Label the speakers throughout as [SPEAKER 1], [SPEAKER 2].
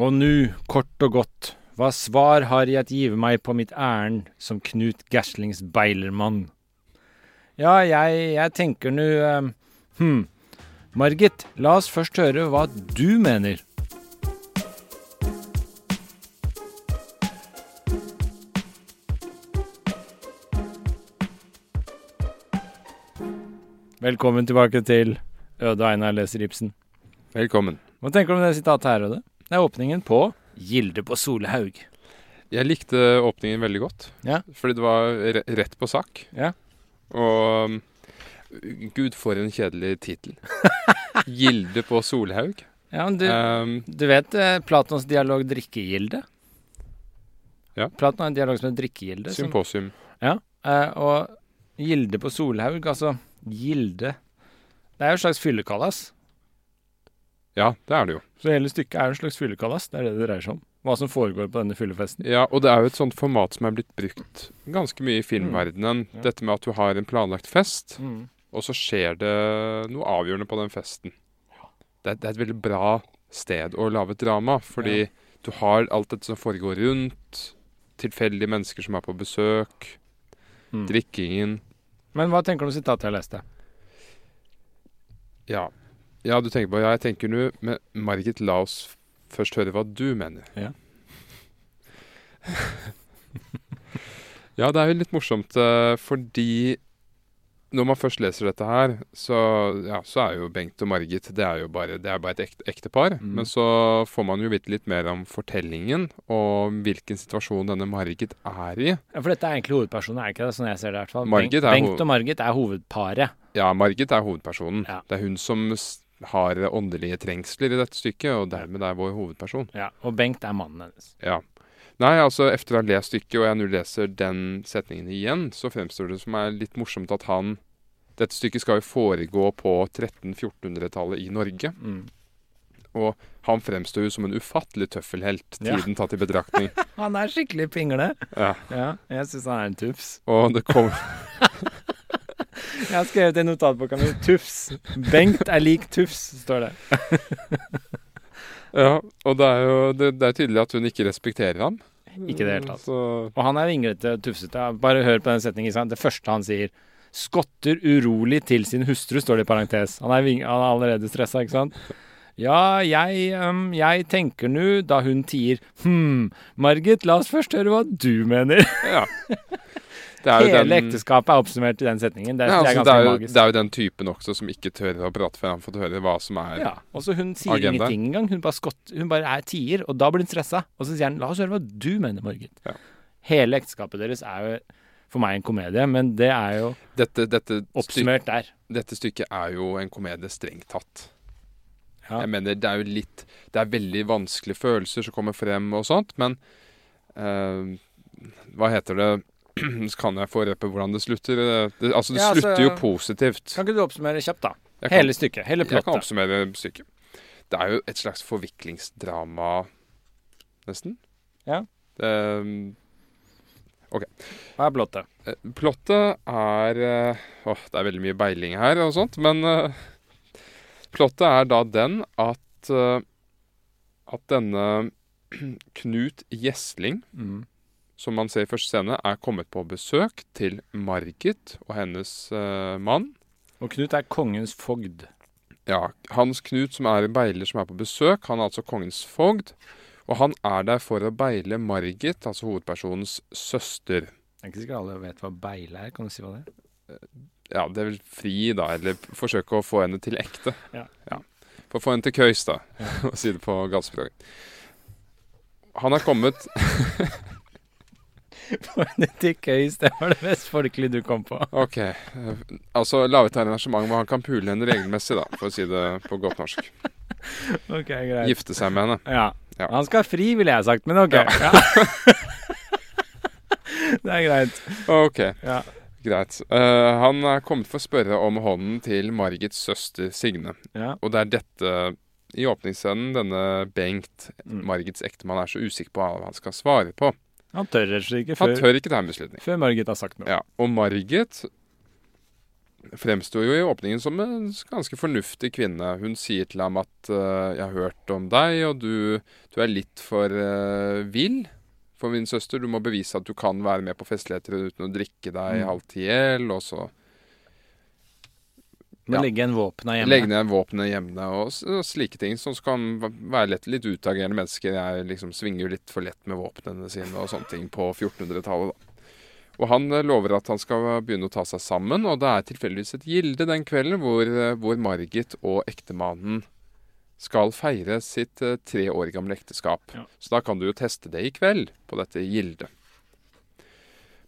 [SPEAKER 1] Og nu, kort og godt, hva svar har jeg at give meg på mitt ærend som Knut Gerslings beilermann? Ja, jeg, jeg tenker nu eh, Hm. Margit, la oss først høre hva du mener. Velkommen tilbake til Øde Einar leser Ibsen.
[SPEAKER 2] Velkommen.
[SPEAKER 1] Hva tenker du om det sitatet her, Øde? Det er åpningen på Gilde på Solhaug.
[SPEAKER 2] Jeg likte åpningen veldig godt.
[SPEAKER 1] Ja.
[SPEAKER 2] Fordi det var rett på sak.
[SPEAKER 1] Ja.
[SPEAKER 2] Og um, Gud, for en kjedelig tittel. Gilde på Solhaug.
[SPEAKER 1] Ja, men du,
[SPEAKER 2] Um,
[SPEAKER 1] du vet eh, Platons dialog drikkegilde?
[SPEAKER 2] Ja.
[SPEAKER 1] Platon har en dialog som heter drikkegilde. som-
[SPEAKER 2] symposium.
[SPEAKER 1] Ja, eh, og gilde på Solhaug, altså gilde Det er jo et slags fyllekalas.
[SPEAKER 2] Ja, det er det jo.
[SPEAKER 1] Så hele stykket er et slags fyllekalas. Det er det det dreier seg om. Hva som foregår på denne fyllefesten.
[SPEAKER 2] Ja, og det er jo et sånt format som er blitt brukt ganske mye i filmverdenen.
[SPEAKER 1] Ja.
[SPEAKER 2] Dette med at du har en planlagt fest,
[SPEAKER 1] Mm.
[SPEAKER 2] og så skjer det noe avgjørende på den festen. Det det er et veldig bra sted å lage et drama, fordi du har alt dette som foregår rundt. Tilfeldige mennesker som er på besøk.
[SPEAKER 1] Mm.
[SPEAKER 2] Drikkingen.
[SPEAKER 1] Men hva tenker du om sitatet jeg leste?
[SPEAKER 2] Ja. Ja, du tenker på Ja, jeg tenker nå Men Margit, la oss først høre hva du mener.
[SPEAKER 1] Ja.
[SPEAKER 2] ja, det er jo litt morsomt, eh, fordi når man først leser dette her, så, ja, så er jo Bengt og Margit det er jo bare, det er bare et ekte, ektepar.
[SPEAKER 1] Mm.
[SPEAKER 2] Men så får man jo vite litt mer om fortellingen og hvilken situasjon denne Margit er i.
[SPEAKER 1] Ja, For dette er egentlig hovedpersonen, er det ikke det? Sånn jeg ser det i hvert fall. Bengt, Bengt og Margit er hovedparet.
[SPEAKER 2] Ja, Margit er hovedpersonen.
[SPEAKER 1] Ja.
[SPEAKER 2] Det er hun som har åndelige trengsler i dette stykket, og dermed er vår hovedperson.
[SPEAKER 1] Ja, Og Bengt er mannen hennes.
[SPEAKER 2] Ja. Nei, altså etter å ha lest stykket, og jeg nå leser den setningen igjen, så fremstår det som er litt morsomt at han Dette stykket skal jo foregå på 1300-1400-tallet i Norge.
[SPEAKER 1] Mm.
[SPEAKER 2] Og han fremstår jo som en ufattelig tøffelhelt,
[SPEAKER 1] Ja.
[SPEAKER 2] tiden tatt i betraktning.
[SPEAKER 1] Han er skikkelig pingle.
[SPEAKER 2] Ja.
[SPEAKER 1] Ja, jeg syns han er en tufs.
[SPEAKER 2] Og det kom
[SPEAKER 1] Jeg har skrevet i notatboka mi 'Tufs'. Bengt er lik Tufs, står det.
[SPEAKER 2] Ja, og det er jo det, det er tydelig at hun ikke respekterer ham.
[SPEAKER 1] Ikke i det hele tatt.
[SPEAKER 2] Så
[SPEAKER 1] Og han er vinglete og tufsete. Bare hør på den setningen. Det første han sier Skotter urolig til sin hustru, står det i parentes. Han er, ving han er allerede stressa, ikke sant? Ja, jeg, um, jeg tenker nu, da hun tier Hm, Margit, la oss først høre hva du mener.
[SPEAKER 2] ja.
[SPEAKER 1] Hele
[SPEAKER 2] den-
[SPEAKER 1] ekteskapet er oppsummert i den setningen. Det,
[SPEAKER 2] Ja,
[SPEAKER 1] det er
[SPEAKER 2] altså,
[SPEAKER 1] ganske
[SPEAKER 2] det, er
[SPEAKER 1] magisk.
[SPEAKER 2] det er jo den typen også som ikke tør å prate før han får høre hva som er
[SPEAKER 1] Ja, også Hun sier
[SPEAKER 2] Agenda.
[SPEAKER 1] ingenting engang. Hun bare, skott, hun bare er tier, og da blir hun stressa. Og så sier han 'la oss høre hva du mener, Margit'.
[SPEAKER 2] Ja.
[SPEAKER 1] Hele ekteskapet deres er jo for meg en komedie, men det er jo
[SPEAKER 2] dette, dette,
[SPEAKER 1] oppsummert der.
[SPEAKER 2] dette stykket er jo en komedie strengt tatt.
[SPEAKER 1] Ja.
[SPEAKER 2] Jeg mener, det er jo litt Det er veldig vanskelige følelser som kommer frem og sånt, men uh, Hva heter det Så kan jeg få røpe hvordan det slutter. Det, det, altså, det
[SPEAKER 1] Ja, altså-
[SPEAKER 2] slutter jo positivt.
[SPEAKER 1] Kan ikke du oppsummere kjapt, da?
[SPEAKER 2] Kan-
[SPEAKER 1] Hele stykket. Hele plottet.
[SPEAKER 2] Jeg kan oppsummere stykket. Det er jo et slags forviklingsdrama, nesten.
[SPEAKER 1] Ja.
[SPEAKER 2] Det,
[SPEAKER 1] Hva er plottet?
[SPEAKER 2] Eh, Plottet er eh, Åh, det er veldig mye beiling her og sånt, men uh, Plottet er da den at uh, At denne Knut Gjesling,
[SPEAKER 1] Mm.
[SPEAKER 2] Som man ser i første scene, er kommet på besøk til Margit og hennes eh, mann.
[SPEAKER 1] Og Knut er kongens fogd.
[SPEAKER 2] Ja, Hans Knut, som er en beiler som er på besøk, han er altså kongens fogd. Og han er der for å beile Margit, altså hovedpersonens søster.
[SPEAKER 1] Det er ikke sikkert alle vet hva beile er. Kan du si hva det er?
[SPEAKER 2] Ja, det er vel fri, da, eller forsøke å få henne til ekte.
[SPEAKER 1] Ja. ja.
[SPEAKER 2] For å få henne til køys, da, å si det på galspråk. Han er kommet
[SPEAKER 1] Til køys, det var det mest folkelige du kom på.
[SPEAKER 2] Ok. eh, Altså lage et arrangement hvor han kan pule henne regelmessig, da, for å si det på godt norsk.
[SPEAKER 1] Ok, greit.
[SPEAKER 2] Gifte seg med henne.
[SPEAKER 1] Ja.
[SPEAKER 2] Ja.
[SPEAKER 1] Han skal ha fri, ville jeg sagt, men ok.
[SPEAKER 2] Ja.
[SPEAKER 1] Ja. det er greit.
[SPEAKER 2] Ok,
[SPEAKER 1] Ja.
[SPEAKER 2] greit. Uh, han er kommet for å spørre om hånden til Margits søster Signe.
[SPEAKER 1] Ja.
[SPEAKER 2] Og det er dette i åpningsscenen denne Bengt,
[SPEAKER 1] Mm.
[SPEAKER 2] Margits ektemann, er så usikker på hva han skal svare på.
[SPEAKER 1] Han tør rett og slett ikke
[SPEAKER 2] Han tør ikke ta en beslutning.
[SPEAKER 1] før Margit har sagt noe.
[SPEAKER 2] Ja, og Margit fremstår jo i åpningen som en ganske fornuftig kvinne. Hun sier til ham at uh, 'jeg har hørt om deg, og du, du er litt for uh, vill for min søster. Du må bevise at du kan være med på festligheter uten å drikke deg
[SPEAKER 1] Mm.
[SPEAKER 2] halvt i hjel', og så
[SPEAKER 1] Må
[SPEAKER 2] Ja.
[SPEAKER 1] legge igjen våpena hjemme.
[SPEAKER 2] legge ned våpenet hjemme og, og slike ting. Som kan være lett, litt utagerende mennesker. Jeg liksom svinger litt for lett med våpnene sine og sånne ting på 1400-tallet, da. Og han eh, lover at han skal begynne å ta seg sammen, og det er tilfeldigvis et gilde den kvelden hvor, eh, hvor Margit og ektemannen skal feire sitt eh, tre år gamle ekteskap.
[SPEAKER 1] Ja.
[SPEAKER 2] Så da kan du jo teste det i kveld på dette gildet.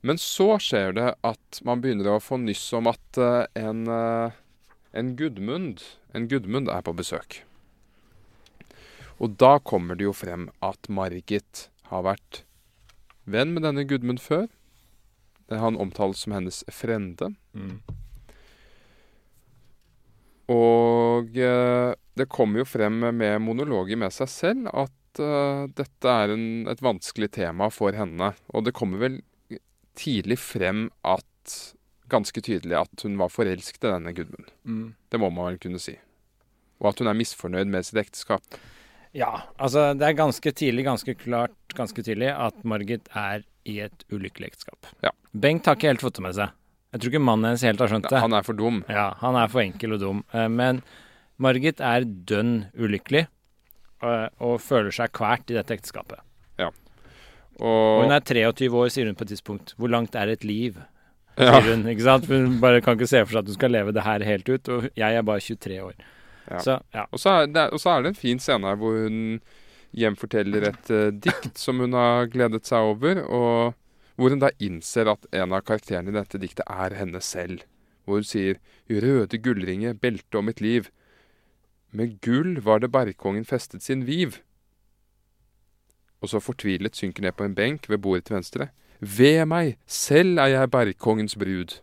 [SPEAKER 2] Men så skjer det at man begynner å få nyss om at en, en Gudmund En Gudmund er på besøk. Og da kommer det jo frem at Margit har vært venn med denne Gudmund før. Det Han omtales som hennes frende.
[SPEAKER 1] Mm.
[SPEAKER 2] Og eh, det kommer jo frem med monologer med seg selv at eh, dette er en, et vanskelig tema for henne. Og det kommer vel tidlig frem at Ganske tydelig at hun var forelsket i denne Gudmund.
[SPEAKER 1] Mm.
[SPEAKER 2] Det må man vel kunne si. Og at hun er misfornøyd med sitt ekteskap.
[SPEAKER 1] Ja, altså det er ganske tidlig, ganske klart, ganske tydelig at Margit er i et ulykkelig ekteskap.
[SPEAKER 2] Ja.
[SPEAKER 1] Bengt har ikke helt fått det med seg. Jeg tror ikke mannen hennes helt har skjønt det.
[SPEAKER 2] Han er for dum.
[SPEAKER 1] Ja, han er for enkel og dum. Eh, Men Margit er dønn ulykkelig eh, og føler seg kvært i dette ekteskapet. Og
[SPEAKER 2] Og,
[SPEAKER 1] hun er 23 år, sier hun på et tidspunkt. Hvor langt er et liv?
[SPEAKER 2] Ja,
[SPEAKER 1] Sier hun, ikke sant? For Hun bare kan ikke se for seg at hun skal leve det her helt ut, og jeg er bare 23 år.
[SPEAKER 2] Ja.
[SPEAKER 1] Så ja.
[SPEAKER 2] og, så er det, og så er det en fin scene her hvor hun gjenforteller et uh, dikt som hun har gledet seg over, og hvor hun da innser at en av karakterene i dette diktet er henne selv. Hvor hun sier 'Røde gullringe, belte om mitt liv'. Med gull var det bergkongen festet sin viv. Og så fortvilet synker ned på en benk ved bordet til venstre. Ved meg, selv er jeg bergkongens brud.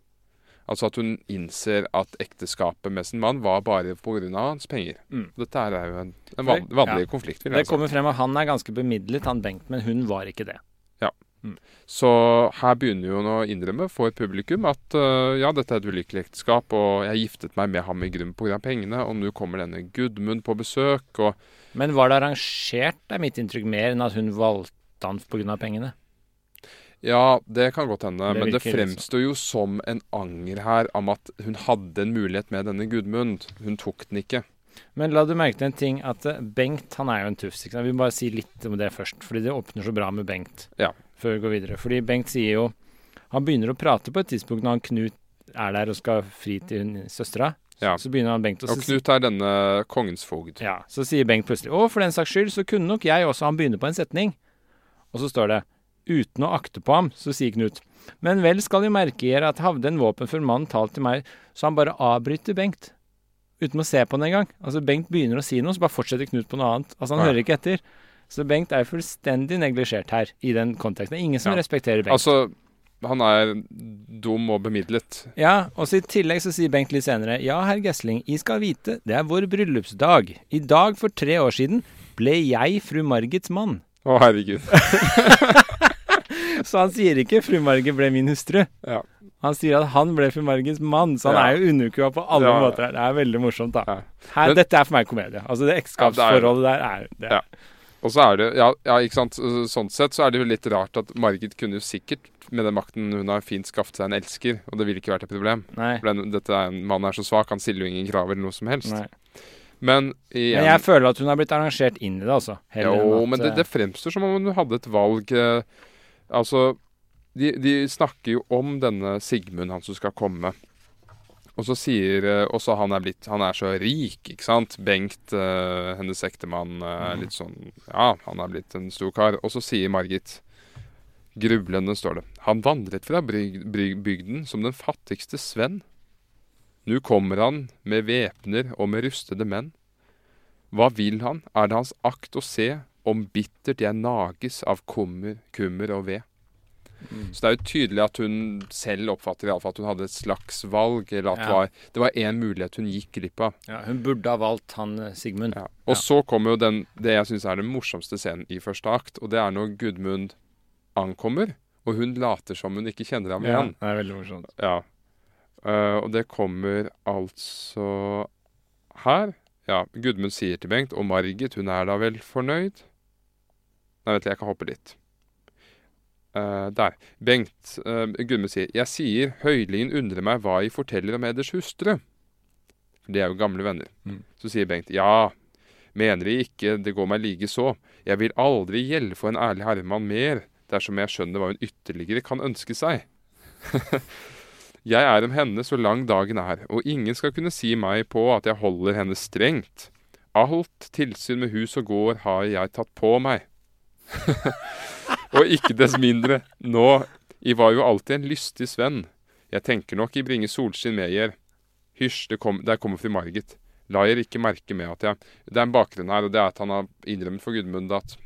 [SPEAKER 2] Altså at hun innser at ekteskapet med sin mann var bare pga. hans penger.
[SPEAKER 1] Mm.
[SPEAKER 2] Dette er jo en, en van, vanlig
[SPEAKER 1] ja.
[SPEAKER 2] konflikt.
[SPEAKER 1] Det kommer frem at han er ganske bemidlet, han Bengt, men hun var ikke det.
[SPEAKER 2] Ja, Så her begynner hun å innrømme for publikum at uh, ja, dette er et ulykkelig ekteskap, og jeg giftet meg med ham i grunn pga. pengene, og nå kommer denne Gudmund på besøk, og
[SPEAKER 1] Men var det arrangert, er mitt inntrykk, mer enn at hun valgte han pga. pengene?
[SPEAKER 2] Ja, det kan godt hende,
[SPEAKER 1] Det
[SPEAKER 2] men det fremstår jo som en anger her om at hun hadde en mulighet med denne Gudmund. Hun tok den ikke.
[SPEAKER 1] Men la du merke til en ting, at eh, Bengt han er jo en tufs. Vi må bare si litt om det først, fordi det åpner så bra med Bengt.
[SPEAKER 2] Ja.
[SPEAKER 1] Før vi går videre. Fordi Bengt sier jo Han begynner å prate på et tidspunkt når han Knut er der og skal fri til søstera.
[SPEAKER 2] Ja.
[SPEAKER 1] Så begynner han Bengt å
[SPEAKER 2] Og Knut er denne kongens fogd.
[SPEAKER 1] Ja, Så sier Bengt plutselig Å, for den saks skyld så kunne nok jeg også Han begynner på en setning. Og så står det Uten å akte på ham, så sier Knut. Men vel skal de merke dere at havde en våpen for mannen talt til meg, så han bare avbryter Bengt. Uten å se på den engang. Altså Bengt begynner å si noe, så bare fortsetter Knut på noe annet. Altså Han
[SPEAKER 2] Ja.
[SPEAKER 1] hører ikke etter. Så Bengt er fullstendig neglisjert her, i den konteksten. Det er ingen som
[SPEAKER 2] Ja.
[SPEAKER 1] respekterer Bengt.
[SPEAKER 2] Altså, han er dum og bemidlet.
[SPEAKER 1] Ja, og så i tillegg så sier Bengt litt senere Ja, herr Gessling, I skal vite, det er vår bryllupsdag. I dag for tre år siden ble jeg fru Margits mann.
[SPEAKER 2] Å, herregud.
[SPEAKER 1] Så han sier ikke fru Margit ble min hustru.
[SPEAKER 2] Ja.
[SPEAKER 1] Han sier at han ble fru Margits mann, så han
[SPEAKER 2] Ja.
[SPEAKER 1] er jo underkua på alle
[SPEAKER 2] Ja.
[SPEAKER 1] måter. Det er veldig morsomt, da.
[SPEAKER 2] Ja.
[SPEAKER 1] Her,
[SPEAKER 2] Men-
[SPEAKER 1] dette er for meg komedie. Altså det ekteskapsforholdet der er det.
[SPEAKER 2] Ja. Og så er det ja, ja, ikke sant. Sånn sett så er det jo litt rart at Margit kunne jo sikkert, med den makten hun har, fint skaffet seg en elsker, og det ville ikke vært et problem.
[SPEAKER 1] Nei.
[SPEAKER 2] For den, dette er en mann er så svak, han stiller jo ingen krav eller noe som helst.
[SPEAKER 1] Nei.
[SPEAKER 2] Men igjen
[SPEAKER 1] Men jeg føler at hun har blitt arrangert inn i det, altså.
[SPEAKER 2] Jo, men det,
[SPEAKER 1] eh,
[SPEAKER 2] det fremstår som om hun hadde et valg. Eh, altså, de, de snakker jo om denne Sigmund, han som skal komme. Og så sier eh, også han er blitt Han er så rik, ikke sant? Bengt, uh, hennes ektemann,
[SPEAKER 1] Mm.
[SPEAKER 2] litt sånn Ja, han er blitt en stor kar. Og så sier Margit Grublende står det. Han vandret fra bryg, bryg, bygden som den fattigste svenn. Nu kommer han med væpner og med rustede menn. Hva vil han? Er det hans akt å se om bittert jeg nages av kummer, kummer og ved?
[SPEAKER 1] Mm.
[SPEAKER 2] Så det er jo tydelig at hun selv oppfatter i alle fall at hun hadde et slags valg, eller at det
[SPEAKER 1] Ja.
[SPEAKER 2] var- det var én mulighet hun gikk glipp av.
[SPEAKER 1] ja, Hun burde ha valgt han eh, Sigmund.
[SPEAKER 2] Ja. Og så kommer jo den, det jeg syns er den morsomste scenen i første akt, og det er når Gudmund ankommer, og hun later som hun ikke kjenner ham igjen.
[SPEAKER 1] Ja, det er veldig morsomt.
[SPEAKER 2] Ja. Uh, og det kommer altså her. Ja, Gudmund sier til Bengt, og Margit, hun er da vel fornøyd? Nei, du, jeg kan hoppe litt. Uh, der. Bengt, uh, Gudmund sier, jeg sier, høylingen undrer meg hva I forteller om eders hustru. For de er jo gamle venner.
[SPEAKER 1] Mm.
[SPEAKER 2] Så sier Bengt, ja, mener jeg ikke det går meg like så. Jeg vil aldri gjelde for en ærlig herremann mer, dersom jeg skjønner hva hun ytterligere kan ønske seg. Jeg er om henne så lang dagen er, og ingen skal kunne si meg på at jeg holder henne strengt. Alt tilsyn med hus og gård har jeg tatt på meg. og ikke dess mindre, nå, I var jo alltid en lystig svenn. Jeg tenker nok I bringe solskinn med jer. Hysj, det kom, der kommer fru Margit. La jer ikke merke med at jeg Det er en bakgrunn her, og det er at han har innrømmet for Gudmund at,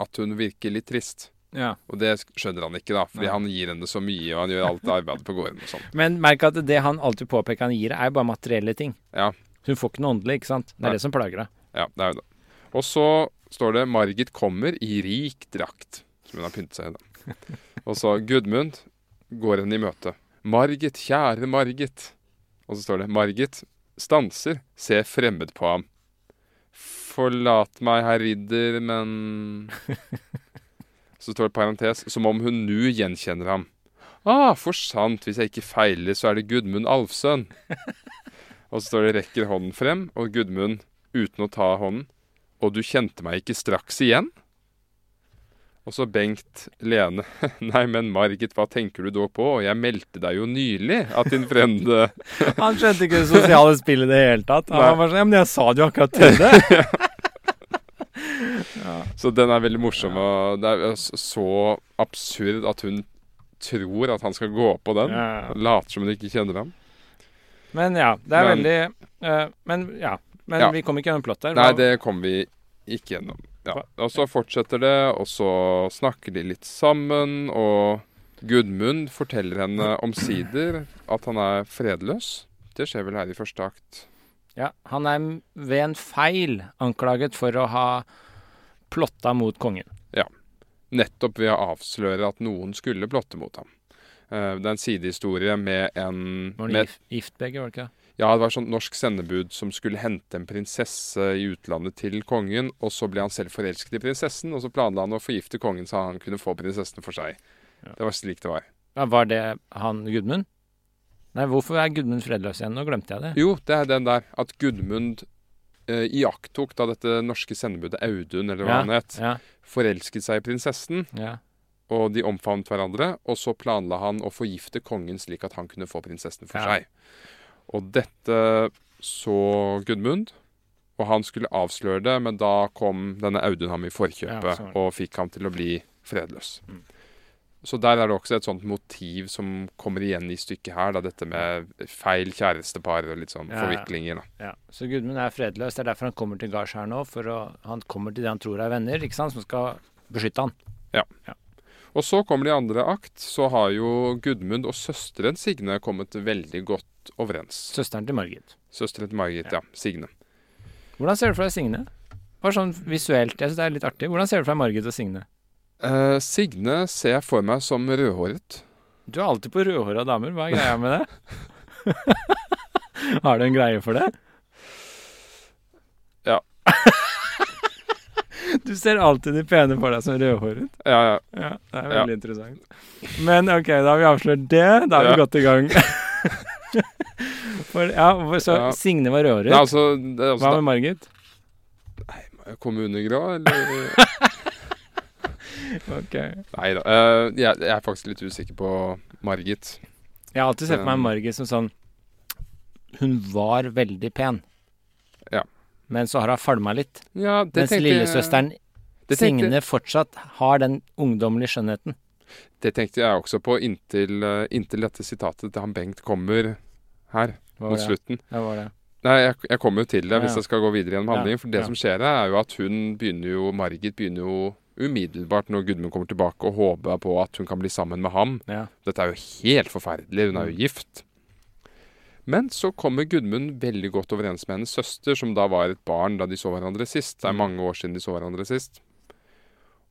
[SPEAKER 2] at hun virker litt trist.
[SPEAKER 1] Ja.
[SPEAKER 2] Og det skjønner han ikke, da, fordi
[SPEAKER 1] Nei.
[SPEAKER 2] han gir henne så mye, og han gjør alt arbeidet på gården og sånn.
[SPEAKER 1] Men merk at det han alltid påpeker han gir, er bare materielle ting.
[SPEAKER 2] Ja.
[SPEAKER 1] Hun får ikke noe åndelig, ikke sant? Det er
[SPEAKER 2] Nei.
[SPEAKER 1] det som plager deg.
[SPEAKER 2] Ja, det er jo det. Og så står det 'Margit kommer i rik drakt', som hun har pyntet seg i. da. Og så Gudmund går henne i møte. 'Margit, kjære Margit'. Og så står det 'Margit stanser, ser fremmed på ham'. 'Forlat meg, herr ridder, men Så står det parentes 'som om hun nu gjenkjenner ham'. Ah, for sant, hvis jeg ikke feiler, så er det Gudmund Alfsøn. Og så står det 'rekker hånden frem', og Gudmund uten å ta hånden. Og du kjente meg ikke straks igjen? Og så Bengt Lene. Nei, men Margit, hva tenker du da på? Jeg meldte deg jo nylig at din frende
[SPEAKER 1] Han skjønte ikke det sosiale spillet i det hele tatt. Han var sånn Ja, men jeg sa det jo akkurat til deg.
[SPEAKER 2] Så den er veldig morsom. Og det er så absurd at hun tror at han skal gå på den.
[SPEAKER 1] Ja.
[SPEAKER 2] Later som hun ikke kjenner ham.
[SPEAKER 1] Men ja, det er
[SPEAKER 2] Men-
[SPEAKER 1] veldig uh, Men ja. Men
[SPEAKER 2] Ja.
[SPEAKER 1] vi kom ikke gjennom plott der.
[SPEAKER 2] Nei, det kom vi ikke gjennom. Ja. Og så fortsetter det, og så snakker de litt sammen, og Gudmund forteller henne omsider at han er fredløs. Det skjer vel her i første akt.
[SPEAKER 1] Ja, han er ved en feil anklaget for å ha plotta mot kongen.
[SPEAKER 2] Ja, Nettopp ved å avsløre at noen skulle plotte mot ham. Eh, det er en sidehistorie med en
[SPEAKER 1] Var det
[SPEAKER 2] med,
[SPEAKER 1] gift, gift begge, var det ikke?
[SPEAKER 2] Ja, det var sånn norsk sendebud som skulle hente en prinsesse i utlandet til kongen, og så ble han selv forelsket i prinsessen, og så planla han å forgifte kongen så han kunne få prinsessen for seg.
[SPEAKER 1] Ja.
[SPEAKER 2] Det var slik det var.
[SPEAKER 1] Ja, var det han Gudmund? Nei, hvorfor er Gudmund fredløs igjen? Nå glemte jeg det.
[SPEAKER 2] Jo, det er den der at Gudmund eh, iakttok da dette norske sendebudet Audun, eller hva
[SPEAKER 1] Ja,
[SPEAKER 2] han het,
[SPEAKER 1] Ja,
[SPEAKER 2] forelsket seg i prinsessen,
[SPEAKER 1] ja.
[SPEAKER 2] og de omfavnet hverandre, og så planla han å forgifte kongen slik at han kunne få prinsessen for
[SPEAKER 1] Ja.
[SPEAKER 2] seg. Og dette så Gudmund, og han skulle avsløre det, men da kom denne Audun ham i forkjøpet
[SPEAKER 1] Ja, sånn.
[SPEAKER 2] og fikk ham til å bli fredløs.
[SPEAKER 1] Mm.
[SPEAKER 2] Så der er det også et sånt motiv som kommer igjen i stykket her, da dette med feil kjærestepar og litt sånn
[SPEAKER 1] Ja, ja.
[SPEAKER 2] forviklinger. da.
[SPEAKER 1] ja. Så Gudmund er fredløs. Det er derfor han kommer til gards her nå. For å, han kommer til det han tror er venner, ikke sant, som skal beskytte han.
[SPEAKER 2] Og så kommer det i andre akt, så har jo Gudmund og søsteren Signe kommet veldig godt overens.
[SPEAKER 1] Søsteren til Margit.
[SPEAKER 2] Søsteren til Margit, ja. Signe.
[SPEAKER 1] Hvordan ser du for deg Signe? Bare sånn visuelt. Jeg synes det er litt artig. Hvordan ser du for deg Margit og Signe?
[SPEAKER 2] Uh, Signe ser jeg for meg som rødhåret.
[SPEAKER 1] Du er alltid på rødhåra damer. Hva er greia med det? Har du en greie for det?
[SPEAKER 2] Ja.
[SPEAKER 1] Du ser alltid de pene for deg som rødhåret.
[SPEAKER 2] Ja, ja.
[SPEAKER 1] Ja, det er veldig interessant. Men ok, da har vi avslørt det. Da er vi
[SPEAKER 2] Ja.
[SPEAKER 1] godt i gang. For, ja, så
[SPEAKER 2] Ja.
[SPEAKER 1] Signe var rødhåret.
[SPEAKER 2] Altså, altså,
[SPEAKER 1] Hva med Margit?
[SPEAKER 2] Nei, Kommunegrå, eller
[SPEAKER 1] Ok.
[SPEAKER 2] Nei da. Uh, jeg, jeg er faktisk litt usikker på Margit.
[SPEAKER 1] Jeg har alltid sett på meg
[SPEAKER 2] Um,
[SPEAKER 1] Margit som sånn Hun var veldig pen.
[SPEAKER 2] Ja.
[SPEAKER 1] Men så har hun falma litt.
[SPEAKER 2] Ja, det
[SPEAKER 1] mens
[SPEAKER 2] tenkte
[SPEAKER 1] lillesøsteren
[SPEAKER 2] det tenkte-
[SPEAKER 1] Signe fortsatt har den ungdommelige skjønnheten.
[SPEAKER 2] Det tenkte jeg også på inntil, eh, inntil dette sitatet til han Bengt kommer her mot
[SPEAKER 1] det?
[SPEAKER 2] slutten.
[SPEAKER 1] Ja, hva var det?
[SPEAKER 2] Nei, jeg, jeg kommer jo til det
[SPEAKER 1] Ja.
[SPEAKER 2] hvis jeg skal gå videre gjennom handlingen. For det
[SPEAKER 1] ja.
[SPEAKER 2] som skjer her, er jo at hun begynner jo Margit begynner jo umiddelbart når Gudmund kommer tilbake, å håpe på at hun kan bli sammen med ham.
[SPEAKER 1] Ja.
[SPEAKER 2] Dette er jo helt forferdelig. Hun er jo
[SPEAKER 1] Mm.
[SPEAKER 2] gift. Men så kommer Gudmund veldig godt overens med hennes søster, som da var et barn da de så hverandre sist. Det er
[SPEAKER 1] Mm.
[SPEAKER 2] mange år siden de så hverandre sist.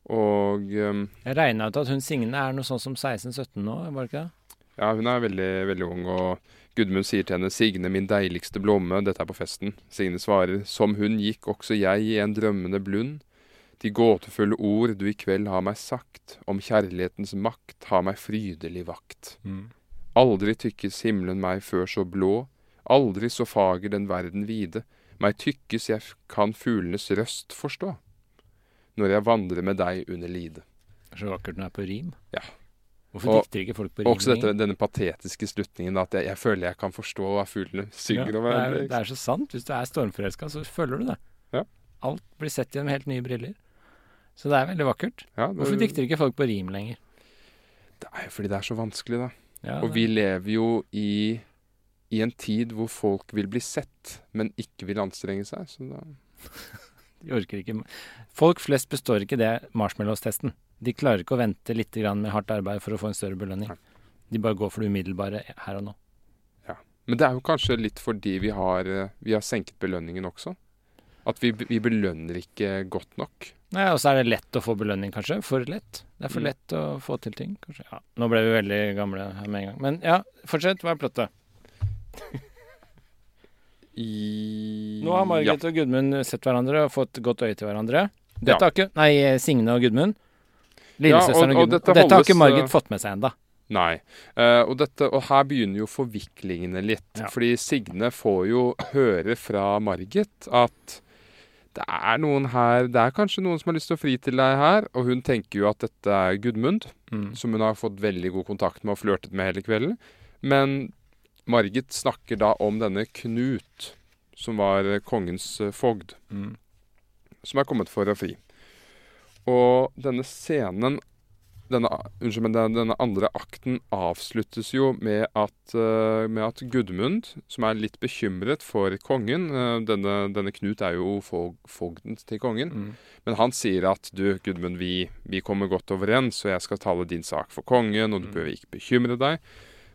[SPEAKER 2] Og um,
[SPEAKER 1] Jeg regna ut at hun Signe er noe sånn som 16-17 nå, var det ikke det?
[SPEAKER 2] ja, hun er veldig, veldig ung, og Gudmund sier til henne 'Signe, min deiligste blomme'. Dette er på festen. Signe svarer 'Som hun gikk også jeg i en drømmende blund'. De gåtefulle ord du i kveld har meg sagt, om kjærlighetens makt har meg frydelig vakt. Aldri tykkes himmelen meg før så blå, aldri så fager den verden vide, meg tykkes jeg kan fuglenes røst forstå, når jeg vandrer med deg under lide.
[SPEAKER 1] Så vakkert den er på rim.
[SPEAKER 2] Ja.
[SPEAKER 1] Hvorfor
[SPEAKER 2] Og
[SPEAKER 1] dikter ikke folk på rim?
[SPEAKER 2] Også dette, denne patetiske slutningen, at jeg, jeg føler jeg kan forstå hva fuglene synger
[SPEAKER 1] Ja,
[SPEAKER 2] om
[SPEAKER 1] det, er, det er så sant. Hvis du er stormforelska, så føler du det.
[SPEAKER 2] Ja.
[SPEAKER 1] Alt blir sett gjennom helt nye briller. Så det er veldig vakkert.
[SPEAKER 2] Ja, det,
[SPEAKER 1] Hvorfor dikter ikke folk på rim lenger?
[SPEAKER 2] Det er jo fordi det er så vanskelig, da.
[SPEAKER 1] Ja,
[SPEAKER 2] Og vi lever jo i, i en tid hvor folk vil bli sett, men ikke vil anstrenge seg. Så da
[SPEAKER 1] De orker ikke Folk flest består ikke det marshmallows-testen. De klarer ikke å vente litt med hardt arbeid for å få en større belønning. De bare går for det umiddelbare her og nå.
[SPEAKER 2] Men det er jo kanskje litt fordi vi har, eh, vi har senket belønningen også. At vi, vi belønner ikke godt nok.
[SPEAKER 1] Nei, Og så er det lett å få belønning, kanskje. For lett. Det er for
[SPEAKER 2] Mm.
[SPEAKER 1] lett å få til ting, kanskje. Ja, Nå ble vi veldig gamle her med en gang. Men ja, fortsett. Hva er plottet?
[SPEAKER 2] I,
[SPEAKER 1] Nå har Margit og Gudmund sett hverandre og fått godt øye til hverandre.
[SPEAKER 2] Ja.
[SPEAKER 1] Dette har ikke Nei, Signe og Gudmund.
[SPEAKER 2] Ja, og-
[SPEAKER 1] og,
[SPEAKER 2] og dette
[SPEAKER 1] Og dette har ikke Margit
[SPEAKER 2] eh,
[SPEAKER 1] fått med seg ennå.
[SPEAKER 2] Nei. Uh, og, dette, og her begynner jo forviklingene litt.
[SPEAKER 1] Ja.
[SPEAKER 2] Fordi Signe får jo høre fra Margit at det er noen her Det er kanskje noen som har lyst til å fri til deg her. Og hun tenker jo at dette er Gudmund,
[SPEAKER 1] Mm.
[SPEAKER 2] som hun har fått veldig god kontakt med og flørtet med hele kvelden. Men Margit snakker da om denne Knut, som var kongens eh, fogd
[SPEAKER 1] Mm.
[SPEAKER 2] som er kommet for å fri. Og denne scenen denne, Unnskyld, men den- denne andre akten avsluttes jo med at, eh, med at Gudmund, som er litt bekymret for kongen eh, denne, denne Knut er jo fog, fogden til kongen.
[SPEAKER 1] Mm.
[SPEAKER 2] Men han sier at du, Gudmund, vi, vi kommer godt overens, og jeg skal tale din sak for kongen, og du
[SPEAKER 1] Mm.
[SPEAKER 2] behøver ikke bekymre deg.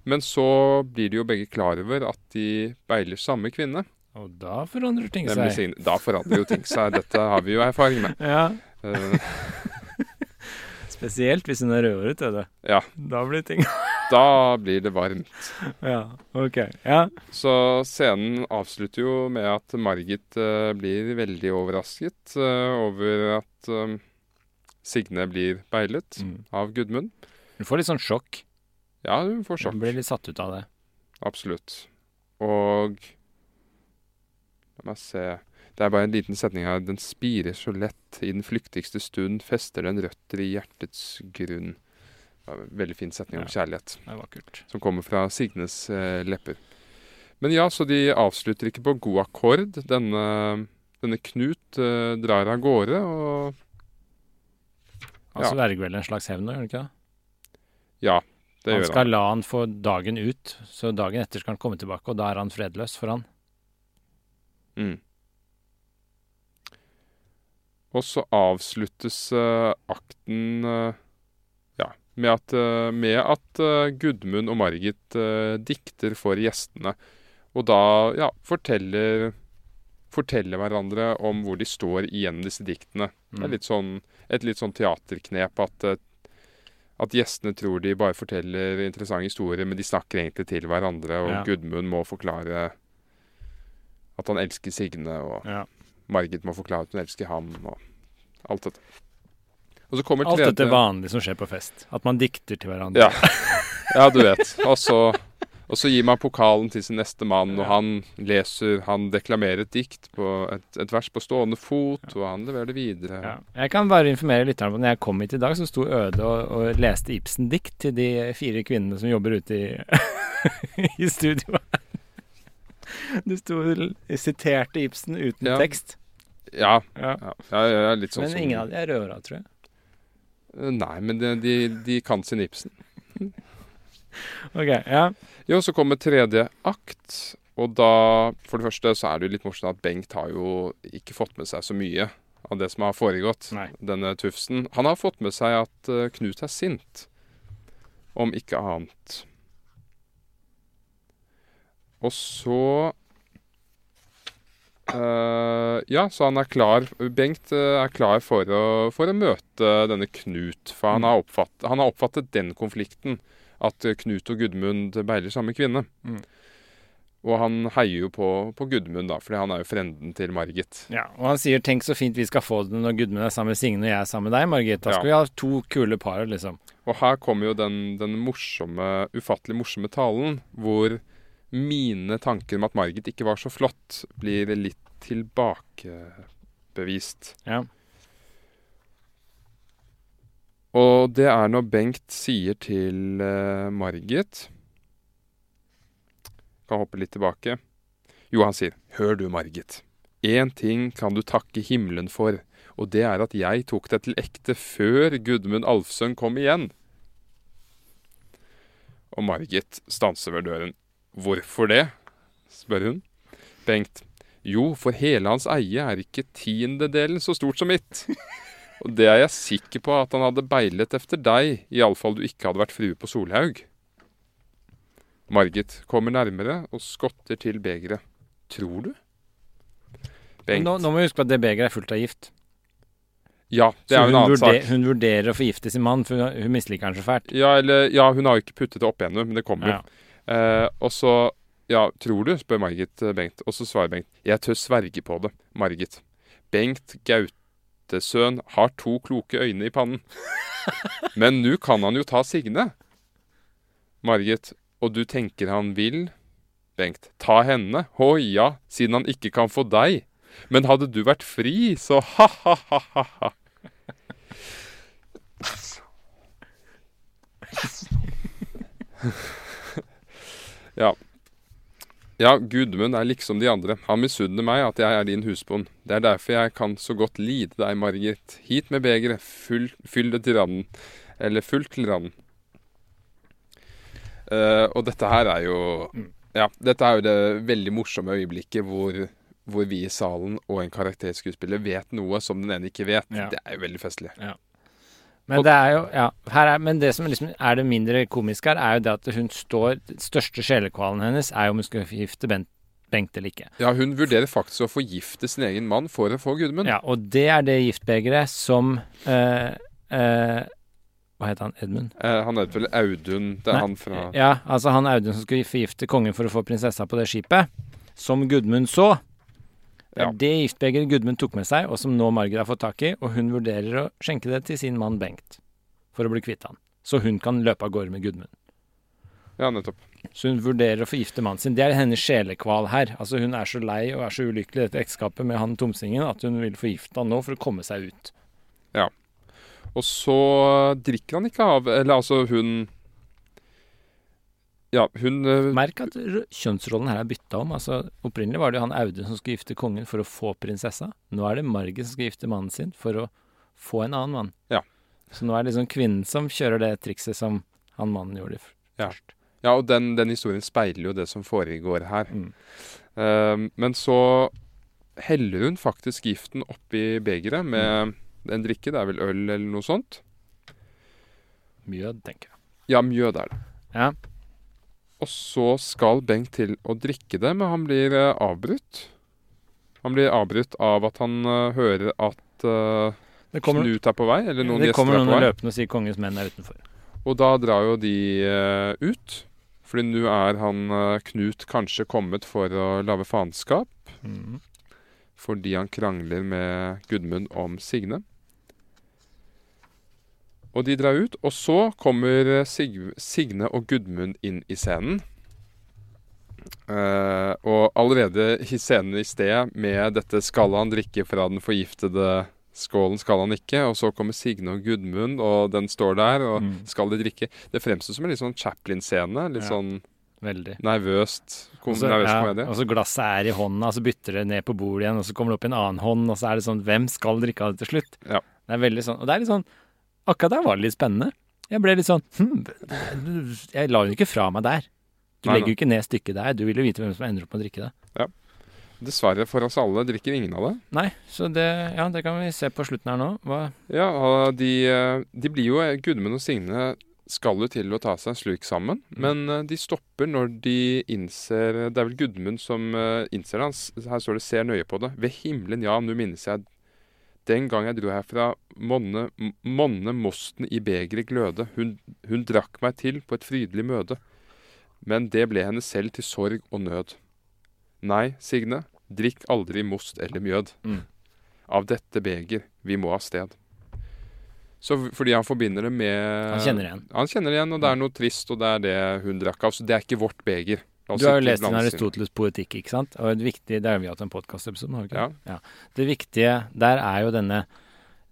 [SPEAKER 2] Men så blir de jo begge klar over at de beiler samme kvinne.
[SPEAKER 1] Og da forandrer ting seg.
[SPEAKER 2] Signe. Da forandrer jo ting seg. Dette har vi jo erfaring med.
[SPEAKER 1] Ja, Spesielt hvis hun er rødhåret, er det.
[SPEAKER 2] Ja.
[SPEAKER 1] Da blir ting
[SPEAKER 2] Da blir det varmt.
[SPEAKER 1] Ja, OK. Ja.
[SPEAKER 2] Så scenen avslutter jo med at Margit uh, blir veldig overrasket uh, over at eh, Signe blir beilet
[SPEAKER 1] Mm.
[SPEAKER 2] av Gudmund.
[SPEAKER 1] Hun får litt sånn sjokk.
[SPEAKER 2] Ja, hun får sjokk.
[SPEAKER 1] Hun blir litt satt ut av det.
[SPEAKER 2] Absolutt. Og La meg se Det er bare en liten setning her. Den spirer så lett. I den flyktigste stund fester den røtter i hjertets grunn. Var veldig fin setning om
[SPEAKER 1] Ja.
[SPEAKER 2] kjærlighet.
[SPEAKER 1] Det er vakkert.
[SPEAKER 2] som kommer fra Signes eh, lepper. Men ja, så de avslutter ikke på god akkord. Denne, denne Knut eh, drar av gårde, og
[SPEAKER 1] Han
[SPEAKER 2] Ja.
[SPEAKER 1] sverger vel en slags hevn gjør han ikke det?
[SPEAKER 2] ja, det
[SPEAKER 1] Han
[SPEAKER 2] gjør
[SPEAKER 1] skal
[SPEAKER 2] han.
[SPEAKER 1] la han få dagen ut, så dagen etter skal han komme tilbake, og da er han fredløs for han.
[SPEAKER 2] Mm. Og så avsluttes eh, akten eh, ja, med at, eh, med at Gudmund og Margit dikter for gjestene. Og da ja, forteller, forteller hverandre om hvor de står igjen disse diktene. Det er
[SPEAKER 1] Mm.
[SPEAKER 2] litt sånn, et litt sånn teaterknep at, at gjestene tror de bare forteller interessante historier, men de snakker egentlig til hverandre, og
[SPEAKER 1] Ja.
[SPEAKER 2] Gudmund må forklare at han elsker Signe, og
[SPEAKER 1] Ja.
[SPEAKER 2] Margit må forklare at hun elsker ham. Og Alt dette. Og så kommer
[SPEAKER 1] Alt
[SPEAKER 2] tredje
[SPEAKER 1] dette vanlige som skjer på fest. At man dikter til hverandre.
[SPEAKER 2] Ja. ja, du vet. Og så, og så gir man pokalen til sin neste mann, og han leser Han deklamerer et dikt på et, et vers på stående fot, og han leverer det videre.
[SPEAKER 1] Ja. Jeg kan bare informere lytterne på at når jeg kom hit i dag, så sto Øde og, og leste Ibsen-dikt til de fire kvinnene som jobber ute i, i studio. Du sto siterte Ibsen uten
[SPEAKER 2] Ja.
[SPEAKER 1] tekst.
[SPEAKER 2] Ja.
[SPEAKER 1] Ja.
[SPEAKER 2] ja, ja, ja litt sånn
[SPEAKER 1] Men
[SPEAKER 2] som
[SPEAKER 1] ingen av de er rødhåra, tror jeg.
[SPEAKER 2] Nei, men de, de, de kan sin Ibsen.
[SPEAKER 1] Ok, ja.
[SPEAKER 2] Jo, så kommer tredje akt. Og da, for det første, så er det jo litt morsomt at Bengt har jo ikke fått med seg så mye av det som har foregått.
[SPEAKER 1] Nei.
[SPEAKER 2] Denne tufsen. Han har fått med seg at uh, Knut er sint. Om ikke annet. Og så eh, Ja, så han er klar Bengt eh, er klar for å, for å møte denne Knut. For han har, oppfatt, han har oppfattet den konflikten. At Knut og Gudmund beiler samme kvinne.
[SPEAKER 1] Mm.
[SPEAKER 2] Og han heier jo på, på Gudmund, da, fordi han er jo frenden til Margit.
[SPEAKER 1] ja. Og han sier 'tenk så fint vi skal få det når Gudmund er sammen med Signe og jeg er sammen med deg', Margit. Da skal
[SPEAKER 2] Ja.
[SPEAKER 1] vi ha to kule par, liksom.
[SPEAKER 2] Og her kommer jo den, den morsomme, ufattelig morsomme talen, hvor mine tanker om at Margit ikke var så flott, blir litt tilbakebevist.
[SPEAKER 1] Ja.
[SPEAKER 2] Og det er når Bengt sier til uh, Margit Kan hoppe litt tilbake. Jo, han sier 'Hør du, Margit. Én ting kan du takke himmelen for, og det er at jeg tok deg til ekte før Gudmund Alfsøn kom igjen. Og Margit stanser ved døren. Hvorfor det? spør hun. Bengt. Jo, for hele hans eie er ikke tiendedelen så stort som mitt. Og det er jeg sikker på at han hadde beilet efter deg, iallfall du ikke hadde vært frue på Solhaug. Margit kommer nærmere og skotter til begeret. Tror du? Bengt.
[SPEAKER 1] Nå, nå må vi huske på at det begeret er fullt av gift.
[SPEAKER 2] Ja, det
[SPEAKER 1] Så
[SPEAKER 2] er jo en annen
[SPEAKER 1] vurder,
[SPEAKER 2] sak.
[SPEAKER 1] hun vurderer å forgifte sin mann, for hun, hun misliker han så fælt.
[SPEAKER 2] Ja, eller, ja, hun har jo ikke puttet det opp ennå, men det kommer.
[SPEAKER 1] Ja.
[SPEAKER 2] Eh, og så Ja, tror du? spør Margit eh, Bengt. Og så svarer Bengt. Jeg tør sverge på det. Margit. Bengt Gautesøn har to kloke øyne i pannen. Men nå kan han jo ta Signe. Margit. Og du tenker han vil? Bengt. Ta henne? Å ja, siden han ikke kan få deg. Men hadde du vært fri, så ha-ha-ha-ha. Ja. Ja, Gudmund er liksom de andre. Han misunner meg at jeg er din husbond. Det er derfor jeg kan så godt lide deg, Margit. Hit med begeret, fyll, fyll det til randen. Eller fullt til randen. Uh, og dette her er jo Ja, dette er jo det veldig morsomme øyeblikket hvor, hvor vi i salen og en karakterskuespiller vet noe som den ene ikke vet.
[SPEAKER 1] Ja.
[SPEAKER 2] Det er jo veldig festlig.
[SPEAKER 1] Men det jo Ja, er, men det som liksom er det mindre komiske her, er jo det at hun står Den største sjelekvalen hennes er jo om hun skal forgifte Bent, Bengt eller ikke.
[SPEAKER 2] Ja, hun vurderer faktisk å forgifte sin egen mann for å få Gudmund.
[SPEAKER 1] Ja, og det er det giftbegeret som eh, eh, Hva heter han? Edmund?
[SPEAKER 2] Eh, han het vel Audun. Det er
[SPEAKER 1] Nei,
[SPEAKER 2] han fra
[SPEAKER 1] Ja, altså han Audun som skulle forgifte kongen for å få prinsessa på det skipet, som Gudmund så.
[SPEAKER 2] Ja.
[SPEAKER 1] det giftbegeret Gudmund tok med seg, og som nå Margaret har fått tak i, og hun vurderer å skjenke det til sin mann Bengt for å bli kvitt han. Så hun kan løpe av gårde med Gudmund.
[SPEAKER 2] Ja, nettopp.
[SPEAKER 1] Så hun vurderer å forgifte mannen sin. Det er hennes sjelekval her. Altså Hun er så lei og er så ulykkelig i dette ekteskapet med han tomsingen at hun vil forgifte han nå for å komme seg ut. Ja.
[SPEAKER 2] Og så drikker han ikke av Eller altså, hun Ja, hun eh,
[SPEAKER 1] Merk at kjønnsrollen her er bytta om. Altså Opprinnelig var det jo han Audun som skulle gifte kongen for å få prinsessa. Nå er det Margit som skal gifte mannen sin for å få en annen mann.
[SPEAKER 2] Ja.
[SPEAKER 1] Så nå er det liksom kvinnen som kjører det trikset som han mannen gjorde først.
[SPEAKER 2] Ja. Ja, og den, den historien speiler jo det som foregår her.
[SPEAKER 1] Mm.
[SPEAKER 2] Uh, men så heller hun faktisk giften oppi begeret med en drikke. Det er vel øl eller noe sånt?
[SPEAKER 1] Mjød, tenker jeg.
[SPEAKER 2] Ja, mjød er det.
[SPEAKER 1] Ja.
[SPEAKER 2] Og så skal Bengt til å drikke det, men han blir eh, avbrutt. Han blir avbrutt av at han uh, hører at uh,
[SPEAKER 1] Det kommer,
[SPEAKER 2] Knut er på vei, eller noen
[SPEAKER 1] det
[SPEAKER 2] gjester
[SPEAKER 1] kommer
[SPEAKER 2] er på
[SPEAKER 1] noen
[SPEAKER 2] vei.
[SPEAKER 1] løpende og sier kongens menn er utenfor.
[SPEAKER 2] Og da drar jo de uh, ut. Fordi nå er han Knut kanskje kommet for å lage faenskap.
[SPEAKER 1] Mm.
[SPEAKER 2] Fordi han krangler med Gudmund om Signe. Og de drar ut. Og så kommer Sig Signe og Gudmund inn i scenen. Uh, og allerede i scenen i sted med dette 'skal han drikke fra den forgiftede skålen', skal han ikke? Og så kommer Signe og Gudmund, og den står der, og
[SPEAKER 1] Mm.
[SPEAKER 2] skal de drikke? Det fremstår som en litt sånn Chaplin-scene. Litt
[SPEAKER 1] Ja.
[SPEAKER 2] sånn
[SPEAKER 1] Veldig.
[SPEAKER 2] nervøst. Kom,
[SPEAKER 1] ja, og så glasset er i hånda, og så bytter det ned på bordet igjen, og så kommer det opp i en annen hånd, og så er det sånn Hvem skal drikke av det til slutt?
[SPEAKER 2] Ja.
[SPEAKER 1] Det er veldig sånn Og det er litt sånn Akkurat der var det litt spennende. Jeg ble litt sånn hm, Jeg la jo ikke fra meg der. Du
[SPEAKER 2] Nei,
[SPEAKER 1] legger jo ikke ned stykket der. Du vil jo vite hvem som ender opp med å drikke det. Ja.
[SPEAKER 2] Dessverre for oss alle drikker ingen av det.
[SPEAKER 1] Nei, så det Ja, det kan vi se på slutten her nå. Hva
[SPEAKER 2] Ja, de, eh, de blir jo Gudmund og Signe skal jo til å ta seg en slurk sammen,
[SPEAKER 1] Mm.
[SPEAKER 2] men eh, de stopper når de innser Det er vel Gudmund som eh, innser det. Her står det 'ser nøye på det'. Ved himmelen, ja, nå minnes jeg den gang jeg dro herfra, monne, monne mosten i begeret gløde. Hun, hun drakk meg til på et frydelig møte. Men det ble henne selv til sorg og nød. Nei, Signe, drikk aldri most eller mjød.
[SPEAKER 1] Mm.
[SPEAKER 2] Av dette beger vi må av sted. Så fordi han forbinder det med
[SPEAKER 1] Han kjenner det igjen.
[SPEAKER 2] Han kjenner det igjen, og det er noe trist, og det er det hun drakk av. Så det er ikke vårt beger. Oss
[SPEAKER 1] Du har jo lest inn. Aristoteles poetikk, ikke sant? Og et viktig, Det har vi hatt en podkastepisode har vi ikke?
[SPEAKER 2] Ja.
[SPEAKER 1] Det viktige der er jo denne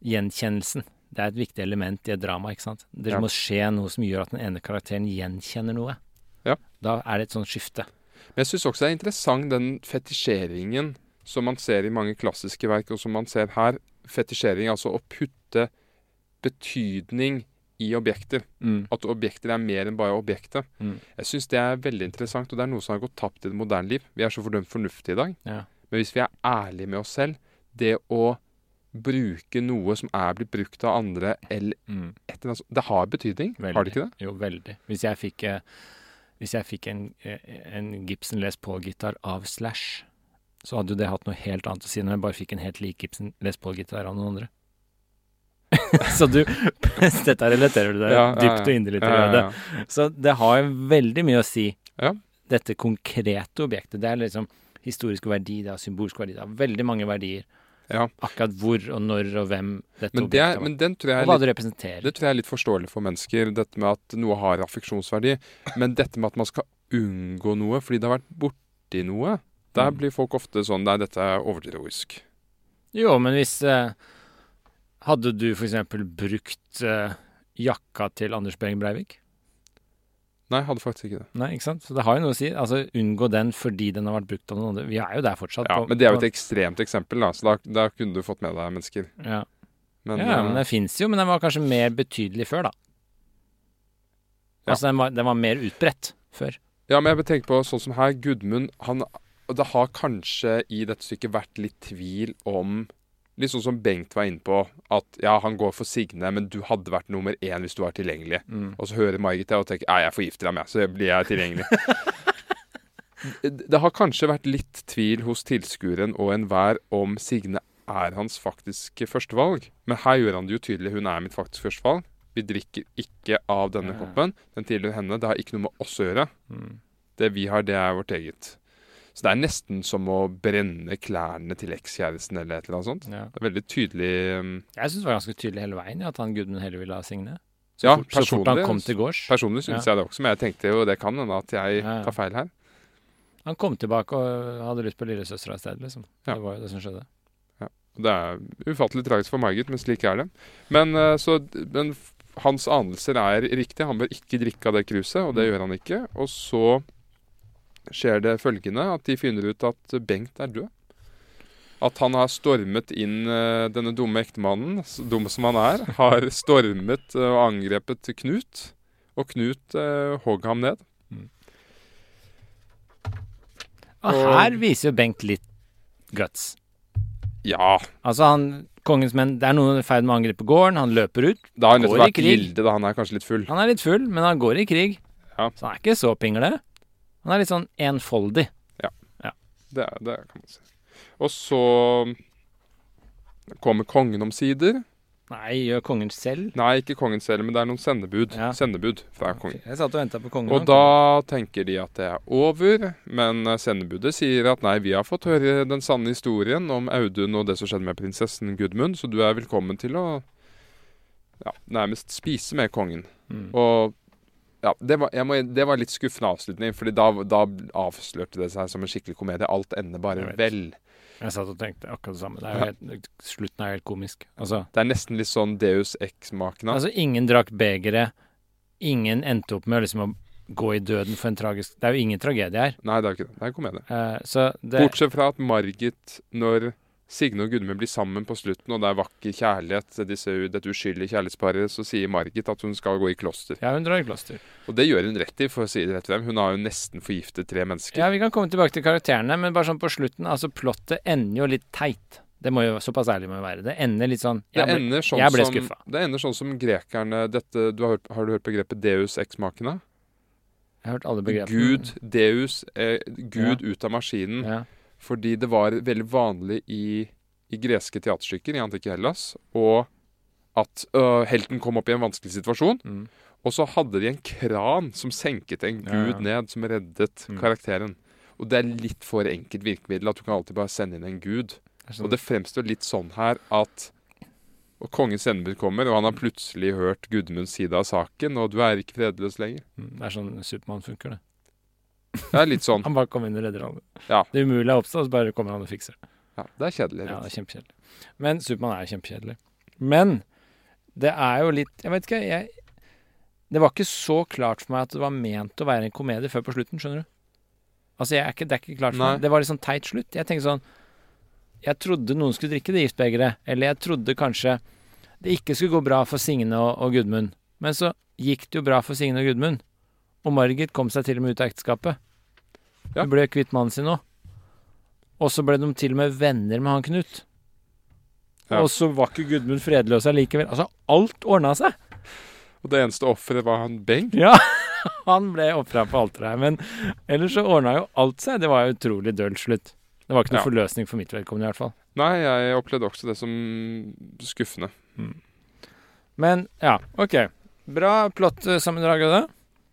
[SPEAKER 1] gjenkjennelsen. Det er et viktig element i et drama, ikke sant? Det
[SPEAKER 2] Ja.
[SPEAKER 1] må skje noe som gjør at den ene karakteren gjenkjenner noe.
[SPEAKER 2] Ja.
[SPEAKER 1] Da er det et sånt skifte.
[SPEAKER 2] Men jeg syns også det er interessant den fetisjeringen som man ser i mange klassiske verk, og som man ser her. Fetisjering, altså å putte betydning i objekter. At objekter er mer enn bare objektet.
[SPEAKER 1] Mm.
[SPEAKER 2] Jeg syns det er veldig interessant, og det er noe som har gått tapt i det moderne liv. Vi er så fordømt fornuftige i dag.
[SPEAKER 1] Ja.
[SPEAKER 2] Men hvis vi er ærlige med oss selv, det å bruke noe som er blitt brukt av andre, eller
[SPEAKER 1] Mm.
[SPEAKER 2] et eller annet Det har betydning, har det ikke det?
[SPEAKER 1] Jo, veldig. Hvis jeg fikk, eh, hvis jeg fikk en, eh, en Gibson Les Paul-gitar av Slash, så hadde jo det hatt noe helt annet å si når jeg bare fikk en helt lik Gibson Les Paul-gitar av noen andre. så du Dette relaterer du deg
[SPEAKER 2] Ja, ja,
[SPEAKER 1] dypt og
[SPEAKER 2] ja.
[SPEAKER 1] inderlig til. Det. Så det har veldig mye å si.
[SPEAKER 2] Ja.
[SPEAKER 1] Dette konkrete objektet. Det er liksom historisk verdi, det har symbolsk verdi, det har veldig mange verdier.
[SPEAKER 2] Ja.
[SPEAKER 1] Akkurat hvor og når og hvem dette
[SPEAKER 2] Men, det
[SPEAKER 1] objektet var.
[SPEAKER 2] men den tror jeg
[SPEAKER 1] og hva
[SPEAKER 2] litt
[SPEAKER 1] det representerer.
[SPEAKER 2] Det tror jeg er litt forståelig for mennesker, dette med at noe har affeksjonsverdi. Men dette med at man skal unngå noe fordi det har vært borti noe, der
[SPEAKER 1] Mm.
[SPEAKER 2] blir folk ofte sånn Nei, dette er overdroisk.
[SPEAKER 1] Jo, men hvis eh, Hadde du f.eks. brukt eh, jakka til Anders Behring Breivik?
[SPEAKER 2] Nei, hadde faktisk ikke det.
[SPEAKER 1] Nei, ikke sant? Så det har jo noe å si. Altså, unngå den fordi den har vært brukt av noen andre. Vi er jo der fortsatt.
[SPEAKER 2] Ja,
[SPEAKER 1] på-
[SPEAKER 2] Men det er jo et ekstremt eksempel, da, så da, da kunne du fått med deg mennesker.
[SPEAKER 1] ja.
[SPEAKER 2] Men,
[SPEAKER 1] ja,
[SPEAKER 2] eh,
[SPEAKER 1] men det fins jo, men den var kanskje mer betydelig før, da.
[SPEAKER 2] Ja.
[SPEAKER 1] Altså, den var, den var mer utbredt før.
[SPEAKER 2] Ja, men jeg vil tenke på sånn som her, Gudmund han, Det har kanskje i dette stykket vært litt tvil om Litt sånn som Bengt var inne på, at ja, han går for Signe, men du hadde vært nummer én hvis du var tilgjengelig. Og så hører Margit det og tenker at jeg forgifter ham, jeg, så blir jeg tilgjengelig. det har kanskje vært litt tvil hos tilskueren og enhver om Signe er hans faktiske førstevalg. Men her gjør han det jo tydelig. Hun er mitt faktiske førstevalg. Vi drikker ikke av denne koppen. Den tilhører henne. Det har ikke noe med oss å gjøre.
[SPEAKER 1] Mm.
[SPEAKER 2] Det vi har, det er vårt eget. Så det er nesten som å brenne klærne til ekskjæresten eller et eller annet sånt.
[SPEAKER 1] Ja.
[SPEAKER 2] Det er veldig tydelig um,
[SPEAKER 1] Jeg syns det var ganske tydelig hele veien ja, at han Gudmund heller ville ha Signe. Så,
[SPEAKER 2] Ja,
[SPEAKER 1] fort, så fort han kom til gårds.
[SPEAKER 2] Personlig syns
[SPEAKER 1] Ja.
[SPEAKER 2] jeg det også, men jeg tenkte jo det kan hende at jeg tar feil her.
[SPEAKER 1] Han kom tilbake og hadde lyst på lillesøstera i stedet, liksom.
[SPEAKER 2] Ja.
[SPEAKER 1] Det var jo det som skjedde.
[SPEAKER 2] Det er ufattelig tragisk for Margit, men slik er det. Men, eh, så, men hans anelser er riktige. Han bør ikke drikke av det kruset, og det gjør han ikke. Og så skjer det følgende, at de finner ut at Bengt er død. At han har stormet inn eh, denne dumme ektemannen, dum som han er, har stormet eh, og angrepet Knut. Og Knut eh, hogg ham ned.
[SPEAKER 1] Og
[SPEAKER 2] Og-
[SPEAKER 1] her viser jo Bengt litt guts.
[SPEAKER 2] Ja,
[SPEAKER 1] Altså, han Kongens menn Det er noen i ferd med å angripe gården, han løper ut.
[SPEAKER 2] Da har
[SPEAKER 1] han
[SPEAKER 2] nettopp vært. Gilde, da. Han er kanskje litt full.
[SPEAKER 1] Han er litt full, men han går i krig.
[SPEAKER 2] Ja.
[SPEAKER 1] Så han er ikke så pingle. Han er litt sånn enfoldig.
[SPEAKER 2] Det, er- det kan man si. Og så kommer kongen omsider.
[SPEAKER 1] Nei, gjør kongen selv.
[SPEAKER 2] Nei, ikke kongen selv, men det er noen sendebud.
[SPEAKER 1] Ja.
[SPEAKER 2] Sendebud fra kongen.
[SPEAKER 1] Jeg satt og venta på kongen.
[SPEAKER 2] Og da tenker de at det er over, men sendebudet sier at nei, vi har fått høre den sanne historien om Audun og det som skjedde med prinsessen Gudmund, så du er velkommen til å ja, nærmest spise med kongen.
[SPEAKER 1] Mm.
[SPEAKER 2] Og ja, det var, må, det var litt skuffende avslutning, Fordi da, da avslørte det seg som en skikkelig komedie. Alt ender bare
[SPEAKER 1] Jeg
[SPEAKER 2] vel.
[SPEAKER 1] Jeg satt og tenkte akkurat det samme. Det er helt, slutten er helt komisk. Altså,
[SPEAKER 2] Det er nesten litt sånn Deus Ex-makene.
[SPEAKER 1] altså ingen drakk begeret. Ingen endte opp med liksom å gå i døden for en tragisk Det er jo ingen tragedie her.
[SPEAKER 2] Nei, det er ikke det. Det er komedie.
[SPEAKER 1] Uh, så det
[SPEAKER 2] Bortsett fra at Margit, når Signe og Gudmund blir sammen på slutten, og det er vakker kjærlighet, disse, dette uskyldige kjærlighetsparet, så sier Margit at hun skal gå i kloster.
[SPEAKER 1] Ja, hun drar i kloster.
[SPEAKER 2] Og det gjør hun rett i, for å si det rett frem. Hun har jo nesten forgiftet tre mennesker.
[SPEAKER 1] Ja, vi kan komme tilbake til karakterene, men bare sånn på slutten Altså, plottet ender jo litt teit. Det må jo Såpass ærlig må jo være. Det ender litt sånn jeg ble,
[SPEAKER 2] ender, sånn
[SPEAKER 1] jeg ble skuffa.
[SPEAKER 2] det ender sånn som grekerne dette, du har, hørt, har du hørt begrepet deus ex-makene?
[SPEAKER 1] Jeg har hørt alle begrepene.
[SPEAKER 2] Gud, deus, eh, Gud ut av maskinen.
[SPEAKER 1] Ja.
[SPEAKER 2] Fordi det var veldig vanlig i, i greske teaterstykker i antikke Hellas og at øh, helten kom opp i en vanskelig situasjon,
[SPEAKER 1] Mm.
[SPEAKER 2] og så hadde de en kran som senket en gud
[SPEAKER 1] ja.
[SPEAKER 2] ned, som reddet
[SPEAKER 1] Mm.
[SPEAKER 2] karakteren. Og det er litt for enkelt virkemiddel at du kan alltid bare sende inn en gud. Og det fremstår litt sånn her at og kongens endebud kommer, og han har plutselig hørt Gudmunds side av saken, og du er ikke fredløs lenger.
[SPEAKER 1] mm, det er sånn Supermann funker, det.
[SPEAKER 2] Det er litt sånn.
[SPEAKER 1] Han bare kommer inn og redder alle.
[SPEAKER 2] Ja.
[SPEAKER 1] Det umulige har oppstått, så bare kommer han og fikser det.
[SPEAKER 2] Ja, det er kjedelig.
[SPEAKER 1] Ja, det er kjempekjedelig. Men Supermann er kjempekjedelig. Men det er jo litt Jeg vet ikke, jeg Det var ikke så klart for meg at det var ment å være en komedie før på slutten, skjønner du. Altså, jeg er ikke, det er ikke klart for
[SPEAKER 2] Nei.
[SPEAKER 1] meg. Det var litt sånn teit slutt. Jeg tenker sånn Jeg trodde noen skulle drikke det giftbegeret. Eller jeg trodde kanskje det ikke skulle gå bra for Signe og, og Gudmund. Men så gikk det jo bra for Signe og Gudmund. Og Margit kom seg til og med ut av ekteskapet.
[SPEAKER 2] Ja.
[SPEAKER 1] Hun ble kvitt mannen sin òg. Og så ble de til og med venner med han Knut.
[SPEAKER 2] Ja.
[SPEAKER 1] Og så var ikke Gudmund fredløs allikevel. Altså, alt ordna seg!
[SPEAKER 2] Og det eneste offeret var han Bengt.
[SPEAKER 1] Ja, han ble ofra på alteret her. Men ellers så ordna jo alt seg. Det var jo utrolig døll slutt. Det var ikke noe
[SPEAKER 2] Ja.
[SPEAKER 1] forløsning for mitt vedkommende i hvert fall.
[SPEAKER 2] Nei, jeg opplevde også det som skuffende.
[SPEAKER 1] Men ja, OK. Bra plott sammendrag av det.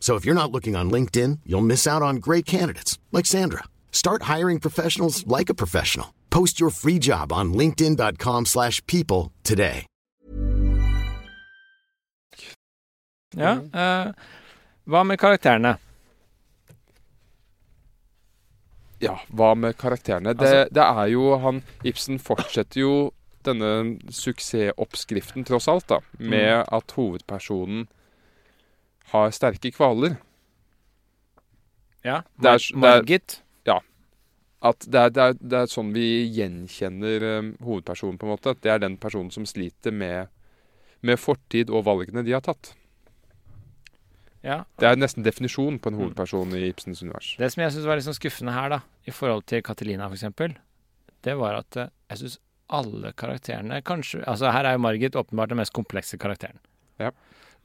[SPEAKER 3] So if you're not looking on LinkedIn, you'll miss out on great candidates like Sandra. Start hiring professionals like a professional. Post your free job on linkedin.com/people today.
[SPEAKER 1] Ja. eh, hva med karakterene?
[SPEAKER 2] Ja, hva med karakterene? Det,
[SPEAKER 1] Altså-
[SPEAKER 2] det er jo han Ibsen fortsetter jo denne suksessoppskriften, tross alt, da, med at hovedpersonen har sterke kvaler.
[SPEAKER 1] Ja.
[SPEAKER 2] Det er- det er-
[SPEAKER 1] Margit.
[SPEAKER 2] At det er, det er, det er sånn vi gjenkjenner um, hovedpersonen, på en måte. At det er den personen som sliter med, med fortid og valgene de har tatt.
[SPEAKER 1] Ja.
[SPEAKER 2] Det er nesten definisjonen på en
[SPEAKER 1] Mm.
[SPEAKER 2] hovedperson i Ibsens univers.
[SPEAKER 1] Det som jeg syns var litt sånn skuffende her, da, i forhold til Catelina f.eks., det var at eh, jeg syns alle karakterene kanskje Altså her er jo Margit åpenbart den mest komplekse karakteren.
[SPEAKER 2] Ja.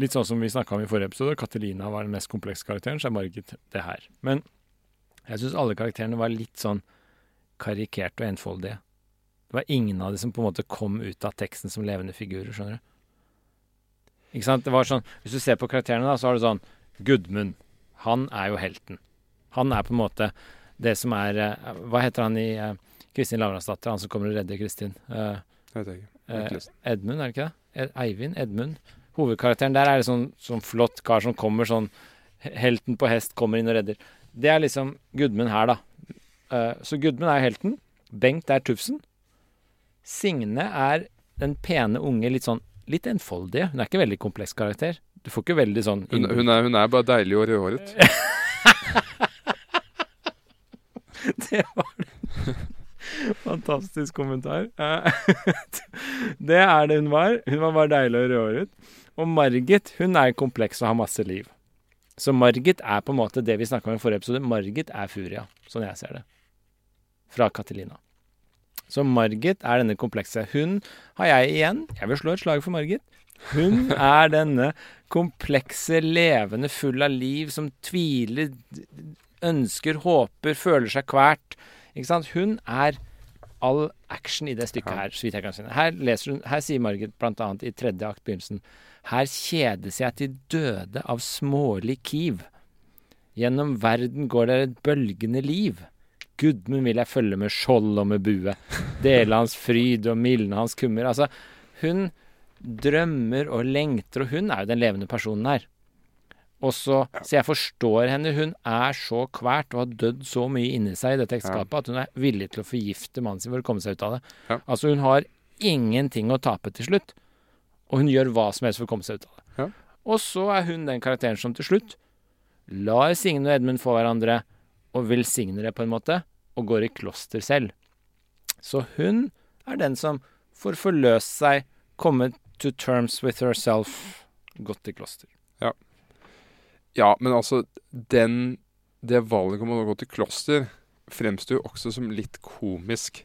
[SPEAKER 1] Litt sånn som vi snakka om i forrige episode. Katelina var den mest komplekse karakteren, så er Margit det her. Men jeg syns alle karakterene var litt sånn karikerte og enfoldige. Det var ingen av de som på en måte kom ut av teksten som levende figurer, skjønner du. Ikke sant? Det var sånn Hvis du ser på karakterene, da, så har du sånn Gudmund. Han er jo helten. Han er på en måte det som er eh, Hva heter han i eh, Kristin Lavransdatter, han som kommer og redder Kristin? Eh,
[SPEAKER 2] Jeg lest.
[SPEAKER 1] Edmund, er det ikke det? Eivind? Edmund? Hovedkarakteren der er det sånn, flott kar som kommer sånn Helten på hest kommer inn og redder. Det er liksom Gudmund her, da. Uh, så Gudmund er helten. Bengt er tufsen. Signe er den pene unge, litt sånn litt enfoldige. Hun er ikke veldig kompleks karakter. Du får ikke veldig sånn
[SPEAKER 2] Hun, hun, er, hun er bare deilig og rødhåret.
[SPEAKER 1] fantastisk kommentar. Eh, det er det hun var. Hun var bare deilig og rødhåret. Og Margit hun er kompleks og har masse liv. Så Margit er på en måte det vi snakka om i forrige episode. Margit er Furia, sånn jeg ser det. Fra Katelina. Så Margit er denne komplekse. Hun har jeg igjen. Jeg vil slå et slag for Margit. Hun er denne komplekse, levende, full av liv, som tviler, ønsker, håper, føler seg kvært. Ikke sant? Hun er all action i det stykket her, så vidt jeg kan si. Her, leser hun, her sier Margit bl.a. i tredje akt begynnelsen Her kjedes jeg til døde av smålig kiv. Gjennom verden går det et bølgende liv. Gudmund vil jeg følge med skjold og med bue. Dele hans fryd og mildne hans kummer. Altså, hun drømmer og lengter, og hun er jo den levende personen her. Og så, jeg forstår henne. Hun er så kvært og har dødd så mye inni seg i dette ekteskapet at hun er villig til å forgifte mannen sin for å komme seg ut av det. Altså, hun har ingenting å tape til slutt. Og hun gjør hva som helst for å komme seg ut av det.
[SPEAKER 2] Ja.
[SPEAKER 1] Og så er hun den karakteren som til slutt lar Signe og Edmund få hverandre, og velsigner det på en måte, og går i kloster selv. Så hun er den som får forløst seg, komme to terms with herself, gått i kloster.
[SPEAKER 2] Ja, men altså, den Det valget om å gå til kloster fremstår jo også som litt komisk.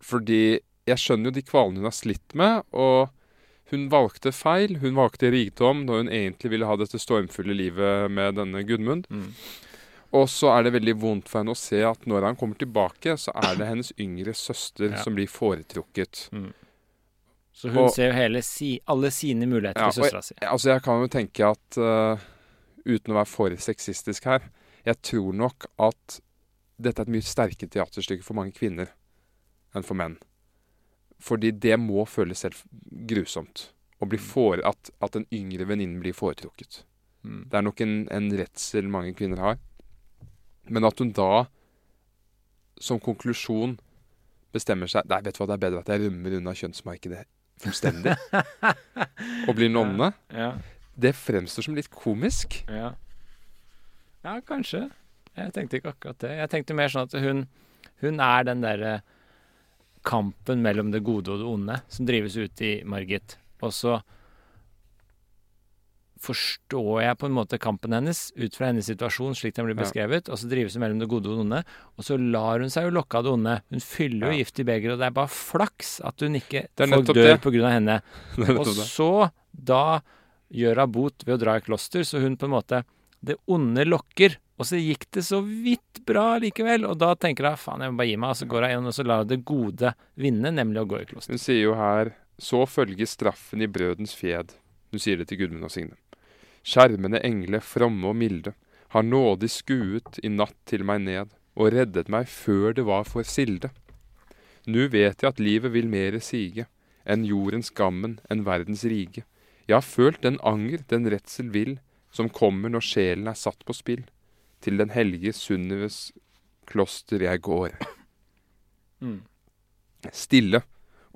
[SPEAKER 2] Fordi jeg skjønner jo de kvalene hun har slitt med, og hun valgte feil. Hun valgte rikdom når hun egentlig ville ha dette stormfulle livet med denne Gudmund.
[SPEAKER 1] Mm.
[SPEAKER 2] Og så er det veldig vondt for henne å se at når han kommer tilbake, så er det hennes yngre søster
[SPEAKER 1] Ja.
[SPEAKER 2] som blir foretrukket.
[SPEAKER 1] Så hun
[SPEAKER 2] Og-
[SPEAKER 1] ser jo hele si, alle sine muligheter
[SPEAKER 2] Ja,
[SPEAKER 1] til søstera si.
[SPEAKER 2] Altså, jeg kan jo tenke at uh, Uten å være for sexistisk her Jeg tror nok at dette er et mye sterkere teaterstykke for mange kvinner enn for menn. Fordi det må føles selv grusomt. Bli fore, at, at en yngre venninne blir foretrukket.
[SPEAKER 1] Mm.
[SPEAKER 2] Det er nok en, en redsel mange kvinner har. Men at hun da, som konklusjon, bestemmer seg Nei, vet du hva, det er bedre at jeg rømmer unna kjønnsmarkedet fullstendig. og blir nonne.
[SPEAKER 1] Ja,
[SPEAKER 2] Det fremstår som litt komisk.
[SPEAKER 1] ja. ja, kanskje. Jeg tenkte ikke akkurat det. Jeg tenkte mer sånn at hun, hun er den derre kampen mellom det gode og det onde som drives ut i Margit. Og så forstår jeg på en måte kampen hennes ut fra hennes situasjon slik den blir
[SPEAKER 2] Ja.
[SPEAKER 1] beskrevet, og så drives hun mellom det gode og det onde, og så lar hun seg jo lokke av det onde. Hun fyller jo
[SPEAKER 2] Ja.
[SPEAKER 1] gift i begeret, og det er bare flaks at hun ikke folk dør
[SPEAKER 2] pga.
[SPEAKER 1] på grunn av henne. Og så da gjør hun bot ved å dra i kloster, så hun på en måte Det onde lokker. Og så gikk det så vidt bra likevel. Og da tenker hun faen, jeg må bare gi meg. Og så går hun inn og så lar hun det gode vinne, nemlig å gå i kloster.
[SPEAKER 2] Hun sier jo her Så følger straffen i brødens fjed. Hun sier det til Gudmund og Signe. Skjermende engle, fromme og milde, har nådig skuet i natt til meg ned, og reddet meg før det var for silde. Nu vet jeg at livet vil mere sige, enn jordens gammen, enn verdens rige. Jeg har følt den anger, den redsel vil, som kommer når sjelen er satt på spill. Til den hellige Sunnives kloster jeg går.
[SPEAKER 1] Mm.
[SPEAKER 2] Stille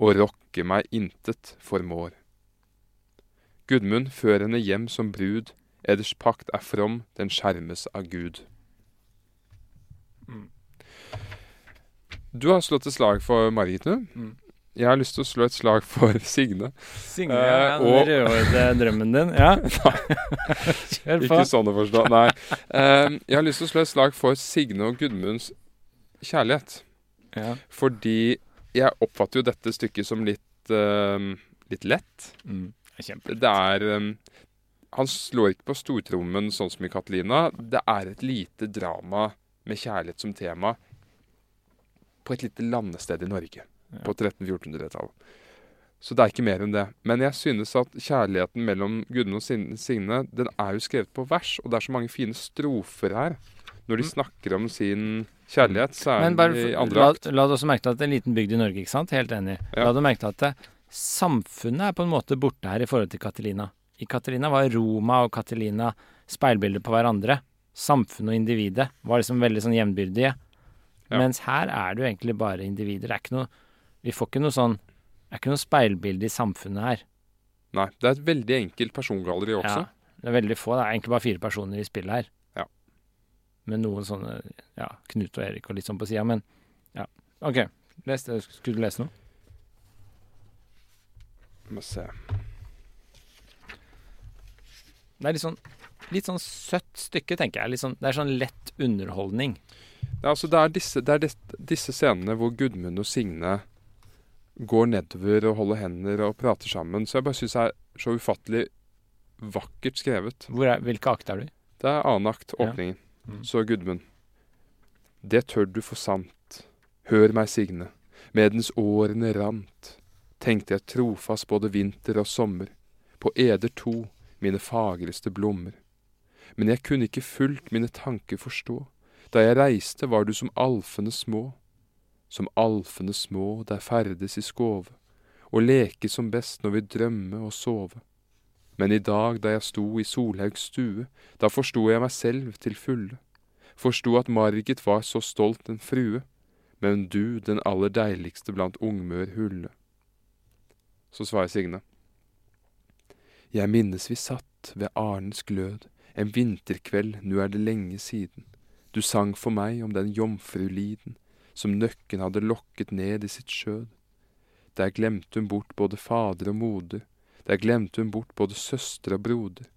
[SPEAKER 2] og rokke meg intet formår. Gudmund fører henne hjem som brud, eders pakt er from, den skjermes av Gud. Du har slått et slag for Marit nå.
[SPEAKER 1] Mm.
[SPEAKER 2] Jeg har lyst til å slå et slag for Signe.
[SPEAKER 1] Signe,
[SPEAKER 2] Eh,
[SPEAKER 1] ja, den
[SPEAKER 2] og-
[SPEAKER 1] rødhårede drømmen din. Ja. Kjør på.
[SPEAKER 2] Ikke sånn å forstå, nei. Eh, jeg har lyst til å slå et slag for Signe og Gudmunds kjærlighet.
[SPEAKER 1] Ja.
[SPEAKER 2] Fordi jeg oppfatter jo dette stykket som litt, eh, litt lett.
[SPEAKER 1] Mm. Det er
[SPEAKER 2] Det er um, Han slår ikke på stortrommen sånn som i Catalina. Det er et lite drama med kjærlighet som tema på et lite landested i Norge på 1300-1400-tallet. Så det er ikke mer enn det. Men jeg synes at kjærligheten mellom Gudmund og Signe den er jo skrevet på vers, og det er så mange fine strofer her. Når de snakker om sin kjærlighet,
[SPEAKER 1] så er
[SPEAKER 2] særlig i andre
[SPEAKER 1] la,
[SPEAKER 2] akt.
[SPEAKER 1] la du også merke til at det er en liten bygd i Norge, ikke sant? Helt enig.
[SPEAKER 2] Ja.
[SPEAKER 1] La du merke til at det, samfunnet er på en måte borte her i forhold til Catalina. I Catalina var Roma og Catalina speilbilder på hverandre. Samfunnet og individet var liksom veldig sånn jevnbyrdige.
[SPEAKER 2] Ja.
[SPEAKER 1] Mens her er det jo egentlig bare individer. Det er ikke noe Vi får ikke noe sånn Det er ikke noe speilbilde i samfunnet her.
[SPEAKER 2] Nei, det er et veldig enkelt persongalleri også.
[SPEAKER 1] Ja, det er veldig få. Det er egentlig bare fire personer i spillet her.
[SPEAKER 2] Ja.
[SPEAKER 1] Med noen sånne ja, Knut og Erik og litt sånn på sida, men ja. OK. Les, skulle du lese noe?
[SPEAKER 2] Må se.
[SPEAKER 1] Det er litt sånn, litt sånn søtt stykke, tenker jeg. Litt sånn, det er sånn lett underholdning.
[SPEAKER 2] Det er, altså, det er, disse, det er dis, disse scenene hvor Gudmund og Signe går nedover og holder hender og prater sammen. Så jeg bare syns det er så ufattelig vakkert skrevet.
[SPEAKER 1] Hvor er, hvilke akt er du i?
[SPEAKER 2] Det er annen akt,
[SPEAKER 1] Ja.
[SPEAKER 2] åpningen.
[SPEAKER 1] Mm.
[SPEAKER 2] Så Gudmund. Det tør du for sant. Hør meg, Signe. Medens årene rant, tenkte jeg trofast både vinter og sommer, på eder to, mine fagreste blommer. Men jeg kunne ikke fullt mine tanker forstå, da jeg reiste var du som alfene små, som alfene små der ferdes i skove, og leke som best når vi drømme og sove. Men i dag da jeg sto i Solhaugs stue, da forsto jeg meg selv til fulle, forsto at Margit var så stolt en frue, men du den aller deiligste blant ungmør hulle. Så svarer Signe. Jeg minnes vi satt ved Arnens glød, en vinterkveld, nu er det lenge siden. Du sang for meg om den jomfruliden, som nøkken hadde lokket ned i sitt skjød. Der glemte hun bort både fader og moder, der glemte hun bort både søster og broder.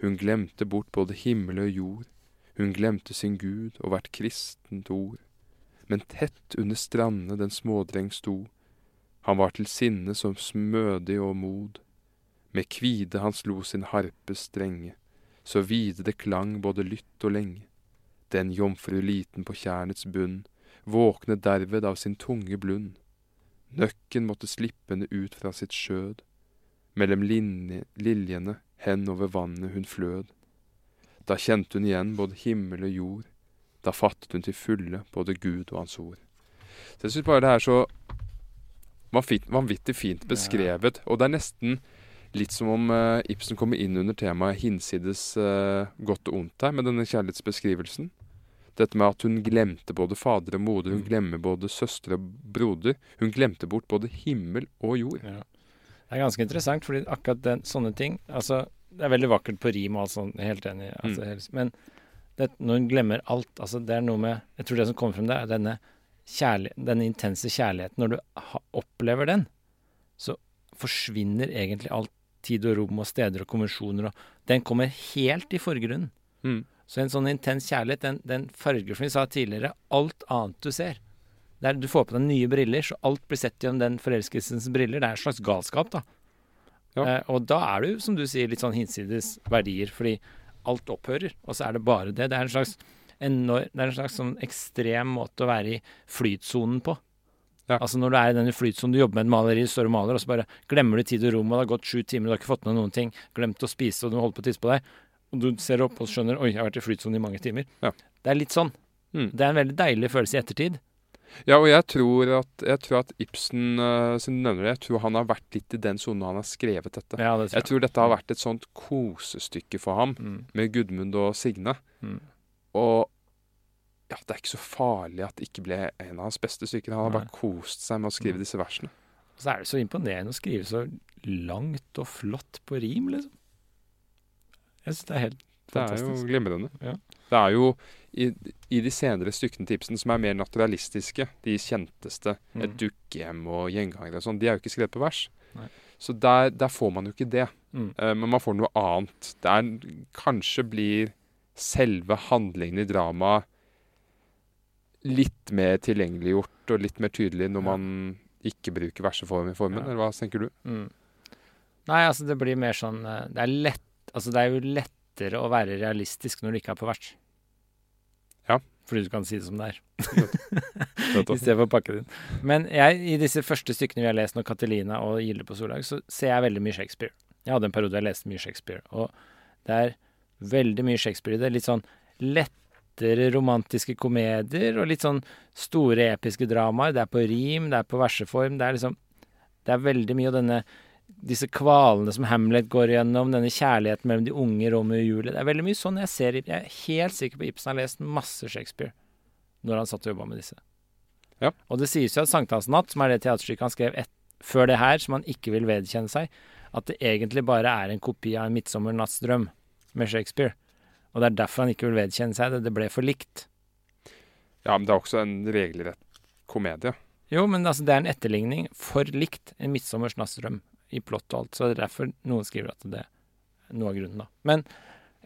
[SPEAKER 2] Hun glemte bort både himmel og jord, hun glemte sin Gud og hvert kristent ord. Men tett under strandene den smådreng sto, han var til sinne som smødig og mod. Med kvide han slo sin harpe strenge, så vide det klang både lytt og lenge. Den jomfru liten på tjernets bunn, våkne derved av sin tunge blund. Nøkken måtte slippe henne ut fra sitt skjød, mellom linje, liljene hen over vannet hun flød. Da kjente hun igjen både himmel og jord, da fattet hun til fulle både Gud og Hans ord. Så jeg synes bare det er så vanvittig, fint beskrevet, og det er nesten litt som om uh, Ibsen kommer inn under temaet hinsides uh, godt og ondt her, med denne kjærlighetsbeskrivelsen. Dette med at hun glemte både fader og moder, hun glemmer både søster og broder. Hun glemte bort både himmel og jord.
[SPEAKER 1] Ja. Det er ganske interessant, fordi akkurat den, sånne ting altså, Det er veldig vakkert på rim og alt sånt, helt enig. Altså, helt- Men det, når hun glemmer alt altså, Det er noe med Jeg tror det som kommer frem der, er denne, denne intense kjærligheten. Når du opplever den, så forsvinner egentlig alt tid og rom og steder og konvensjoner. Og den kommer helt i forgrunnen.
[SPEAKER 2] Mm.
[SPEAKER 1] Så en sånn intens kjærlighet, den, den farger, som vi sa tidligere, alt annet du ser. Det er, du får på deg nye briller, så alt blir sett gjennom den forelskelsens briller. Det er en slags galskap, da.
[SPEAKER 2] Ja.
[SPEAKER 1] Eh, og da er du, som du sier, litt sånn hinsides verdier, fordi alt opphører, og så er det bare det. Det er en slags, enor- det er en slags sånn ekstrem måte å være i flytsonen på.
[SPEAKER 2] Ja.
[SPEAKER 1] Altså når du er i denne flytsonen, du jobber med et maleri, står og maler, og så bare glemmer du tid og rom, og det har gått sju timer, du har ikke fått med noen ting, glemt å spise, og du holder på å tisse på deg, og du ser opp og skjønner oi, jeg har vært i flytsonen i mange timer.
[SPEAKER 2] Ja.
[SPEAKER 1] Det er litt sånn.
[SPEAKER 2] Mm.
[SPEAKER 1] Det er en veldig deilig følelse i ettertid.
[SPEAKER 2] Ja, og jeg tror at, jeg tror at Ibsen, uh, siden du nevner det, jeg tror han har vært litt i den sonen han har skrevet dette.
[SPEAKER 1] Ja, det
[SPEAKER 2] Jeg tror dette har vært et sånt kosestykke for ham,
[SPEAKER 1] Mm.
[SPEAKER 2] med Gudmund og Signe.
[SPEAKER 1] Mm.
[SPEAKER 2] Og ja, det er ikke så farlig at det ikke ble en av hans beste stykker. Han har bare kost seg med å skrive
[SPEAKER 1] Mm.
[SPEAKER 2] disse versene.
[SPEAKER 1] Så er det så imponerende å skrive så langt og flott på rim, liksom. Jeg syns det er helt fantastisk.
[SPEAKER 2] Det er jo glimrende.
[SPEAKER 1] Ja.
[SPEAKER 2] Det er jo i, i de senere stykkene til Ibsen som er mer naturalistiske, de kjenteste,
[SPEAKER 1] Mm.
[SPEAKER 2] et dukkehjem og gjengangere og sånn, de er jo ikke skrevet på vers.
[SPEAKER 1] Nei.
[SPEAKER 2] Så der, der får man jo ikke det.
[SPEAKER 1] Mm.
[SPEAKER 2] Uh, men man får noe annet. Det er Kanskje blir selve handlingen i dramaet litt mer tilgjengeliggjort og litt mer tydelig når man ikke bruker verseformen, formen,
[SPEAKER 1] Ja.
[SPEAKER 2] eller hva tenker du?
[SPEAKER 1] Mm. Nei, altså det blir mer sånn eh, Det er lett Altså det er jo lettere å være realistisk når du ikke er på vers.
[SPEAKER 2] Ja.
[SPEAKER 1] Fordi du kan si det som det er. I stedet for å pakke det inn. Men jeg, i disse første stykkene vi har lest nå, Catelina og Gilde på Solhaug, så ser jeg veldig mye Shakespeare. Jeg hadde en periode jeg leste mye Shakespeare, og det er veldig mye Shakespeare i det. Litt sånn lettere romantiske komedier og litt sånn store episke dramaer. Det er på rim, det er på verseform. Det er liksom Det er veldig mye av denne disse kvalene som Hamlet går igjennom, denne kjærligheten mellom de unge Romeo og Julie. Det er veldig mye sånn jeg ser Jeg er helt sikker på Ibsen har lest masse Shakespeare når han satt og jobba med disse.
[SPEAKER 2] Ja.
[SPEAKER 1] Og det sies jo at 'Sankthansnatt', som er det teaterstykket han skrev et, før det her, som han ikke vil vedkjenne seg, at det egentlig bare er en kopi av en 'Midtsommernattsdrøm' med Shakespeare. Og det er derfor han ikke vil vedkjenne seg det. Det ble for likt.
[SPEAKER 2] Ja, men det er også en regelrett komedie.
[SPEAKER 1] Jo, men altså, det er en etterligning for likt en 'Midtsommers nattsdrøm' i plott og alt. Så det er derfor noen skriver at det er noe av grunnen, da. Men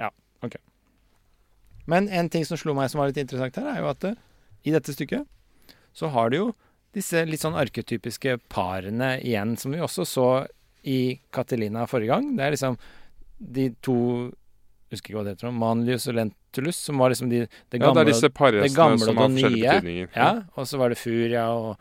[SPEAKER 1] ja, OK. Men en ting som slo meg som var litt interessant her, er jo at det, i dette stykket så har du jo disse litt sånn arketypiske parene igjen, som vi også så i Catelina forrige gang. Det er liksom de to husker ikke hva det heter, Manlius og Lentulus, som var liksom de, det
[SPEAKER 2] Ja, det er disse
[SPEAKER 1] det gamle
[SPEAKER 2] som har forskjellige
[SPEAKER 1] nye.
[SPEAKER 2] betydninger.
[SPEAKER 1] Ja, og så var det Furia og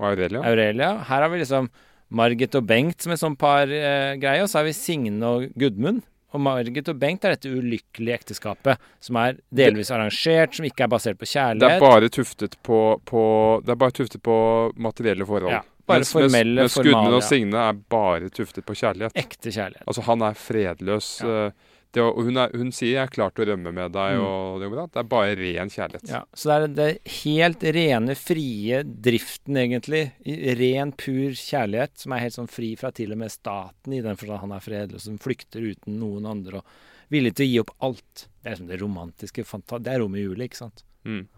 [SPEAKER 2] Og Aurelia.
[SPEAKER 1] Aurelia. Her har vi liksom Margit og Bengt som et sånt par eh, greie, og så har vi Signe og Gudmund. Og Margit og Bengt er dette ulykkelige ekteskapet som er delvis arrangert, som ikke er basert på
[SPEAKER 2] Det er
[SPEAKER 1] kjærlighet.
[SPEAKER 2] bare tuftet på, på Det bare tuftet på materielle forhold.
[SPEAKER 1] Ja, bare formelle
[SPEAKER 2] mens, mens Gudmund og Signe er bare tuftet på kjærlighet.
[SPEAKER 1] Ekte kjærlighet.
[SPEAKER 2] Altså, han er fredløs.
[SPEAKER 1] Ja.
[SPEAKER 2] Det, og hun, er, hun sier 'jeg er klar til å rømme med deg',
[SPEAKER 1] Mm.
[SPEAKER 2] og det bra. Det er bare ren kjærlighet.
[SPEAKER 1] Ja, så det er det helt rene, frie driften, egentlig. Ren, pur kjærlighet, som er helt sånn fri fra til og med staten, i den forstand han er fredløs, som flykter uten noen andre, og villig til å gi opp alt. Det er liksom det romantiske, det er rommet i juli, ikke sant?
[SPEAKER 2] Mm.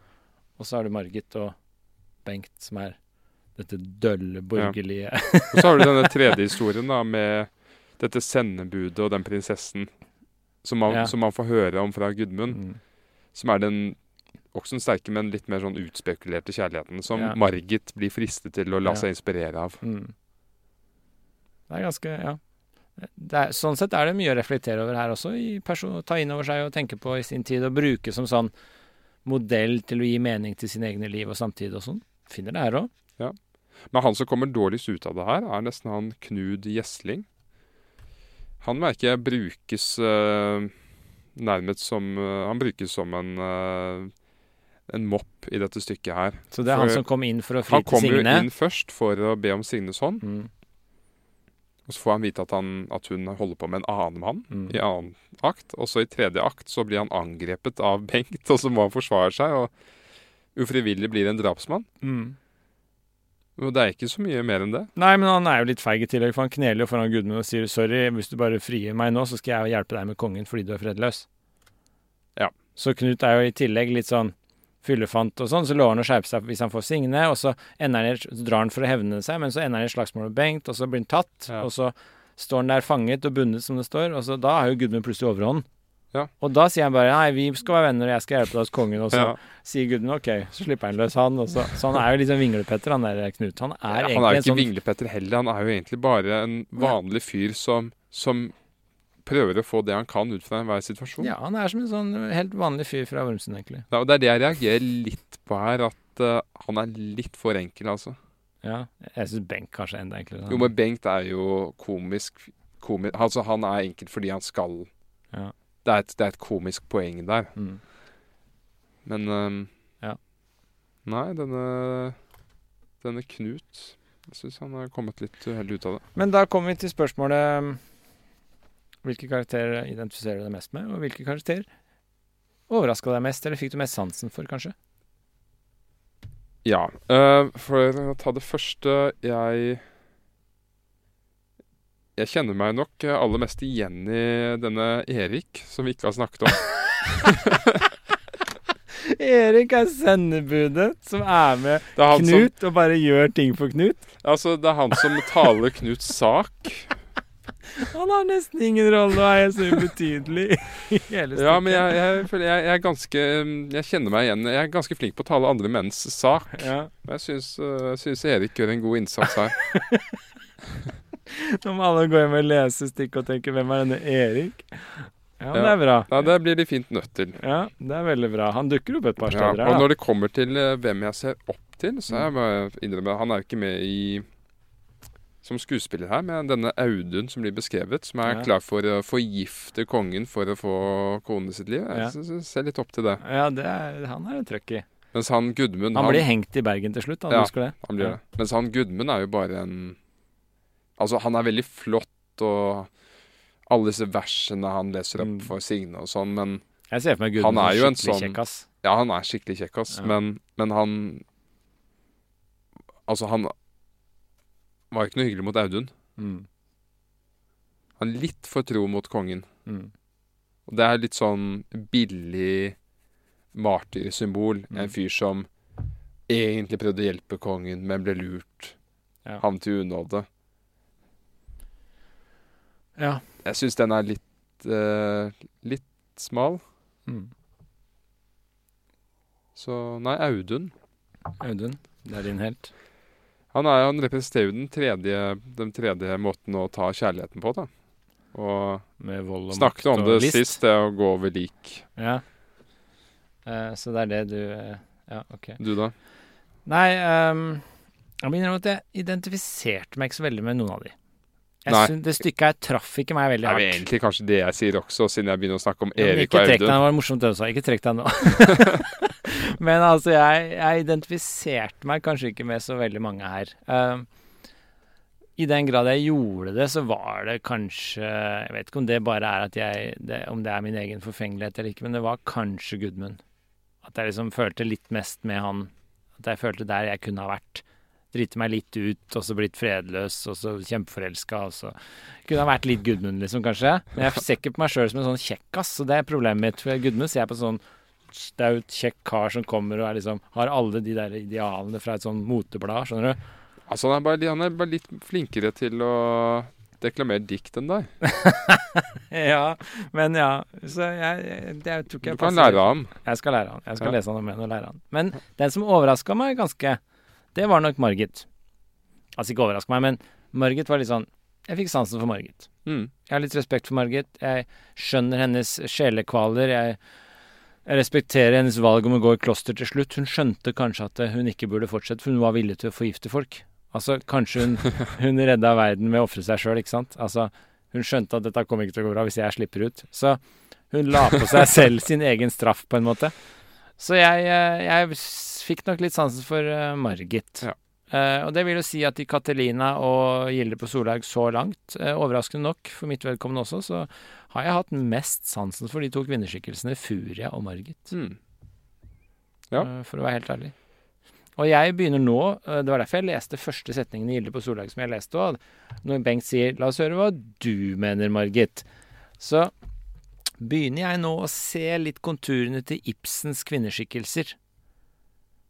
[SPEAKER 1] Og så har du Margit og Bengt, som er dette dølle, borgerlige
[SPEAKER 2] Og så har du denne tredje historien da, med dette sendebudet og den prinsessen som man,
[SPEAKER 1] Ja.
[SPEAKER 2] som man får høre om fra Gudmund.
[SPEAKER 1] Mm.
[SPEAKER 2] Som er den også den sterke, men litt mer sånn utspekulerte kjærligheten som
[SPEAKER 1] Ja.
[SPEAKER 2] Margit blir fristet til å la
[SPEAKER 1] Ja.
[SPEAKER 2] seg inspirere av.
[SPEAKER 1] Mm. Det er ganske Ja. Er, sånn sett er det mye å reflektere over her også. I person, ta inn over seg og tenke på i sin tid, og bruke som sånn modell til å gi mening til sine egne liv og samtid og sånn. Finner det her òg.
[SPEAKER 2] Men han som kommer dårligst ut av det her, er nesten han Knud Gjesling. Han merker jeg brukes eh, nærmest som eh, Han brukes som en eh, en mopp i dette stykket her.
[SPEAKER 1] Så det er han som kom inn for å fri
[SPEAKER 2] Han kom jo inn først for å be om Signes hånd,
[SPEAKER 1] Mm,
[SPEAKER 2] og så får han vite at, han, at hun holder på med en annen mann
[SPEAKER 1] mm.
[SPEAKER 2] i annen akt. Og så i tredje akt så blir han angrepet av Bengt, og så må han forsvare seg, og ufrivillig blir en drapsmann.
[SPEAKER 1] Mm.
[SPEAKER 2] Og det er ikke så mye mer enn det.
[SPEAKER 1] Nei, men han er jo litt feig i tillegg, for han kneler jo foran Gudmund og sier 'sorry, hvis du bare frier meg nå, så skal jeg hjelpe deg med kongen fordi du er fredløs'.
[SPEAKER 2] Ja.
[SPEAKER 1] Så Knut er jo i tillegg litt sånn fyllefant og sånn, så lover han å skjerpe seg hvis han får Signe, og så, han så drar han for å hevne seg, men så ender han i et slagsmål med Bengt, og så blir han tatt,
[SPEAKER 2] Ja.
[SPEAKER 1] og så står han der fanget og bundet, som det står, og så da har jo Gudmund plutselig overhånd.
[SPEAKER 2] Ja.
[SPEAKER 1] Og da sier han bare 'nei, vi skal være venner, og jeg skal hjelpe deg hos kongen', og så
[SPEAKER 2] Ja.
[SPEAKER 1] sier Gudmund 'ok', så slipper han løs han, så, så han er jo sånn vinglepetter, han der Knut. Han er
[SPEAKER 2] Ja,
[SPEAKER 1] egentlig
[SPEAKER 2] han er jo ikke
[SPEAKER 1] sånn
[SPEAKER 2] vinglepetter heller, han er jo egentlig bare en vanlig fyr som, som prøver å få det han kan ut fra enhver situasjon.
[SPEAKER 1] Ja, han er som en sånn helt vanlig fyr fra Vormsund, egentlig.
[SPEAKER 2] Ja, og det er det jeg reagerer litt på her, at uh, han er litt for enkel, altså.
[SPEAKER 1] Ja, jeg syns Bengt kanskje er enda enklere.
[SPEAKER 2] Jo, men Bengt er jo komisk komi Altså, han er enkel fordi han skal
[SPEAKER 1] Ja.
[SPEAKER 2] Det, er et, det er et komisk poeng der.
[SPEAKER 1] Mm.
[SPEAKER 2] Men um,
[SPEAKER 1] Ja.
[SPEAKER 2] Nei, denne Denne Knut Jeg syns han har kommet litt uheldig ut av det.
[SPEAKER 1] Men da kommer vi til spørsmålet um, Hvilke karakterer identifiserer du deg mest med, og hvilke karakterer overraska deg mest, eller fikk du mest sansen for, kanskje?
[SPEAKER 2] Ja. Uh, for å ta det første Jeg Jeg kjenner meg nok eh, aller mest igjen i denne Erik, som vi ikke har snakket om.
[SPEAKER 1] Erik er sendebudet som er med
[SPEAKER 2] er Knut som
[SPEAKER 1] og bare gjør ting for Knut.
[SPEAKER 2] Altså, det er han som taler Knuts sak.
[SPEAKER 1] Han har nesten ingen rolle og er så ubetydelig i hele stykket.
[SPEAKER 2] Ja, men jeg, jeg, jeg, jeg er ganske um, Jeg kjenner meg igjen. Jeg er ganske flink på å tale andre menns sak.
[SPEAKER 1] Ja.
[SPEAKER 2] Men jeg syns, jeg syns Erik gjør en god innsats her.
[SPEAKER 1] Nå må alle gå hjem og lese stikket og tenke 'Hvem er denne Erik?' Ja, men
[SPEAKER 2] Ja.
[SPEAKER 1] det er bra.
[SPEAKER 2] Ja, det blir de fint nødt til.
[SPEAKER 1] Ja, det er veldig bra. Han dukker opp et par
[SPEAKER 2] Ja,
[SPEAKER 1] steder
[SPEAKER 2] og når det kommer til uh, hvem jeg ser opp til, så er jeg bare innrømme Han er jo ikke med i som skuespiller her, med denne Audun som blir beskrevet, som er
[SPEAKER 1] Ja.
[SPEAKER 2] klar for å forgifte kongen for å få konen i sitt liv. Jeg
[SPEAKER 1] Ja.
[SPEAKER 2] ser litt opp til det.
[SPEAKER 1] Ja, det er, han er det trøkk i.
[SPEAKER 2] Mens han Gudmund
[SPEAKER 1] Han blir hengt i Bergen til slutt, han
[SPEAKER 2] Ja,
[SPEAKER 1] husker det?
[SPEAKER 2] Han blir
[SPEAKER 1] Ja.
[SPEAKER 2] Mens han Gudmund er jo bare en Altså, han er veldig flott, og alle disse versene han leser opp
[SPEAKER 1] Mm.
[SPEAKER 2] for Signe og sånn, men
[SPEAKER 1] Jeg ser for meg
[SPEAKER 2] Han
[SPEAKER 1] Gudmund som skikkelig
[SPEAKER 2] sånn-
[SPEAKER 1] kjekkas.
[SPEAKER 2] Ja, han er skikkelig kjekk, ass.
[SPEAKER 1] Ja.
[SPEAKER 2] Men, men han Altså, han var ikke noe hyggelig mot Audun.
[SPEAKER 1] Mm.
[SPEAKER 2] Han er litt for tro mot kongen.
[SPEAKER 1] Mm.
[SPEAKER 2] Og det er litt sånn billig martyrsymbol.
[SPEAKER 1] Mm.
[SPEAKER 2] En fyr som egentlig prøvde å hjelpe kongen, men ble lurt.
[SPEAKER 1] Ja.
[SPEAKER 2] Ham til unåde.
[SPEAKER 1] Ja.
[SPEAKER 2] Jeg syns den er litt uh, litt smal.
[SPEAKER 1] Mm.
[SPEAKER 2] Så nei, Audun.
[SPEAKER 1] Audun, det er din helt.
[SPEAKER 2] Han, er, han representerer jo den tredje, den tredje måten å ta kjærligheten på, da. Og
[SPEAKER 1] Med vold og
[SPEAKER 2] snakket om det
[SPEAKER 1] list.
[SPEAKER 2] sist, det å gå over lik.
[SPEAKER 1] Ja. Uh, så det er det du uh, Ja, OK.
[SPEAKER 2] Du, da?
[SPEAKER 1] Nei, um, jeg må innrømme at jeg identifiserte meg ikke så veldig med noen av de. Synes Det stykket her traff ikke meg veldig
[SPEAKER 2] Det er
[SPEAKER 1] hardt.
[SPEAKER 2] egentlig kanskje det jeg sier også, siden jeg begynner å snakke om
[SPEAKER 1] Erik og
[SPEAKER 2] Erik
[SPEAKER 1] ikke trekk deg,
[SPEAKER 2] Audun.
[SPEAKER 1] det var morsomt det du sa. Ikke trekk deg nå. Men altså, jeg, jeg identifiserte meg kanskje ikke med så veldig mange her. Uh, I den grad jeg gjorde det, så var det kanskje Jeg vet ikke om det bare er at jeg det, Om det er min egen forfengelighet eller ikke, men det var kanskje Gudmund. At jeg liksom følte litt mest med han. At jeg følte der jeg kunne ha vært. Drite meg litt ut, og så blitt fredløs, og så kjempeforelska, og så Kunne ha vært litt Gudmund, liksom, kanskje. Men jeg ser ikke på meg sjøl som en sånn kjekkas, så det er problemet mitt. For Gudmund ser jeg på sånn staut, kjekk kar som kommer og liksom Har alle de der idealene fra et sånn moteblad, skjønner du.
[SPEAKER 2] Altså, han, er bare, han er bare litt flinkere til å deklamere dikt enn deg.
[SPEAKER 1] ja, men ja. Så jeg, jeg, jeg tror ikke
[SPEAKER 2] Du kan
[SPEAKER 1] passer-
[SPEAKER 2] lære ham.
[SPEAKER 1] Jeg skal lære han. Jeg skal
[SPEAKER 2] Ja.
[SPEAKER 1] lese han om igjen og lære han. Men den som overraska meg ganske, det var nok Margit. Altså ikke overrask meg, men Margit var litt sånn Jeg fikk sansen for Margit.
[SPEAKER 2] Mm.
[SPEAKER 1] Jeg har litt respekt for Margit. Jeg skjønner hennes sjelekvaler. Jeg, jeg respekterer hennes valg om å gå i kloster til slutt. Hun skjønte kanskje at hun ikke burde fortsette, for hun var villig til å forgifte folk. Altså, kanskje hun, hun redda verden med å ofre seg sjøl, ikke sant? Altså, hun skjønte at dette kommer ikke til å gå bra hvis jeg slipper ut. Så hun la på seg selv sin egen straff, på en måte. Så jeg, eh, jeg fikk nok litt sansen for eh, Margit.
[SPEAKER 2] Ja.
[SPEAKER 1] Uh, og det vil jo si at i Catelina og Gilde på Solhaug så langt, uh, overraskende nok for mitt vedkommende også, så har jeg hatt mest sansen for de to kvinneskikkelsene Furia og Margit.
[SPEAKER 2] Mm. Ja.
[SPEAKER 1] Uh, For å være helt ærlig. Og jeg begynner nå, det var derfor jeg leste første setningen i Gilde på Solhaug som jeg leste òg, når Bengt sier 'la oss høre hva du mener, Margit', så begynner jeg nå å se litt konturene til Ibsens kvinneskikkelser.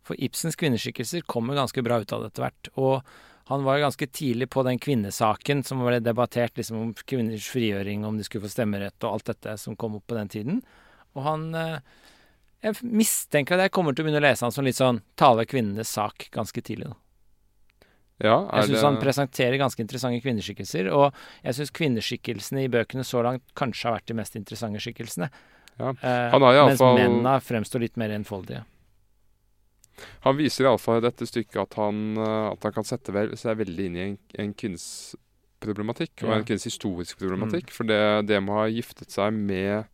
[SPEAKER 1] For Ibsens kvinneskikkelser kommer ganske bra ut av det etter hvert. Og han var ganske tidlig på den kvinnesaken som ble debattert liksom om kvinners frigjøring, om de skulle få stemmerett og alt dette som kom opp på den tiden. Og han eh, Jeg mistenker at jeg kommer til å begynne å lese han som litt sånn tale kvinnenes sak ganske tidlig. da.
[SPEAKER 2] Ja,
[SPEAKER 1] Jeg syns
[SPEAKER 2] det
[SPEAKER 1] han presenterer ganske interessante kvinneskikkelser, og jeg syns kvinneskikkelsene i bøkene så langt kanskje har vært de mest interessante skikkelsene.
[SPEAKER 2] Ja.
[SPEAKER 1] Eh,
[SPEAKER 2] Han har i alle
[SPEAKER 1] mens mennene fremstår litt mer enfoldige.
[SPEAKER 2] Han viser iallfall i dette stykket at han, eh, at han kan sette vel, seg veldig inn i en, en kvinnes problematikk, og
[SPEAKER 1] Ja.
[SPEAKER 2] en kvinnes historisk problematikk. For det, det med å ha giftet seg med,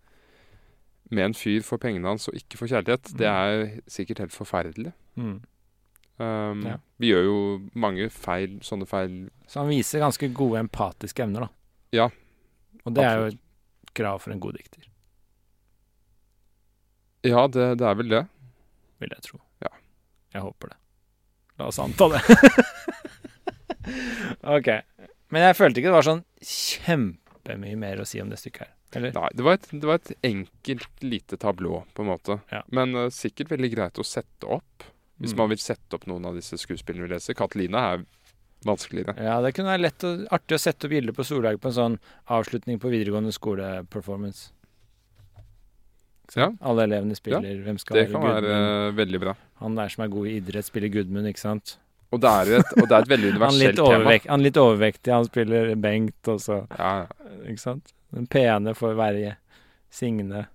[SPEAKER 2] med en fyr for pengene hans og ikke for kjærlighet, det er sikkert helt forferdelig.
[SPEAKER 1] Mm.
[SPEAKER 2] Um,
[SPEAKER 1] Ja.
[SPEAKER 2] Vi gjør jo mange feil, sånne feil
[SPEAKER 1] Så han viser ganske gode empatiske evner, da.
[SPEAKER 2] Ja,
[SPEAKER 1] Og det er jo et krav for en god dikter,
[SPEAKER 2] Ja, det, det er vel det.
[SPEAKER 1] vil jeg tro.
[SPEAKER 2] Ja.
[SPEAKER 1] Jeg håper det. La oss anta det. ok. Men jeg følte ikke det var sånn kjempemye mer å si om det stykket her. Eller?
[SPEAKER 2] Nei, det var, et, det var et enkelt, lite tablå, på en måte.
[SPEAKER 1] Ja.
[SPEAKER 2] Men uh, sikkert veldig greit å sette opp. Hvis
[SPEAKER 1] Mm.
[SPEAKER 2] man vil sette opp noen av disse skuespillene vi leser. Katelina er vanskeligere.
[SPEAKER 1] Ja, det kunne være lett og artig å sette opp bilder på Solhaug på en sånn avslutning på videregående skole-performance.
[SPEAKER 2] Ja,
[SPEAKER 1] Alle elevene spiller Hvem skal
[SPEAKER 2] det
[SPEAKER 1] være
[SPEAKER 2] kan være eh, veldig bra.
[SPEAKER 1] Han der som er god i idrett, spiller Gudmund, ikke sant?
[SPEAKER 2] Og det er et, og det er et veldig universelt tema.
[SPEAKER 1] Han han litt overvektig, han spiller Bengt, og så
[SPEAKER 2] Ja, ja.
[SPEAKER 1] Ikke sant? Den pene får være Signe.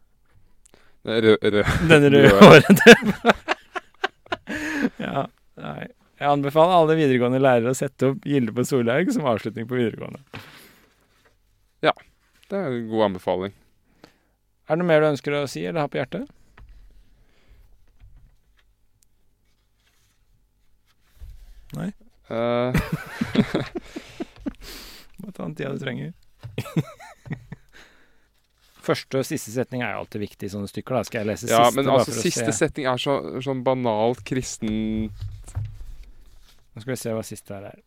[SPEAKER 2] Det er Rød, rød.
[SPEAKER 1] Den
[SPEAKER 2] Rød.
[SPEAKER 1] ja, nei. Jeg anbefaler alle videregående lærere å sette opp Gilde på Solhaug som avslutning på videregående. Ja.
[SPEAKER 2] Det er en god anbefaling.
[SPEAKER 1] Er det noe mer du ønsker å si eller ha på hjertet?
[SPEAKER 2] Nei? Uh.
[SPEAKER 1] Bare ta den tida du trenger. Første og siste setning er jo alltid viktig i sånne stykker. da Skal jeg lese
[SPEAKER 2] ja,
[SPEAKER 1] siste?
[SPEAKER 2] men altså, siste
[SPEAKER 1] se?
[SPEAKER 2] setning er så, sånn banalt kristen
[SPEAKER 1] Nå skal vi se hva siste her er.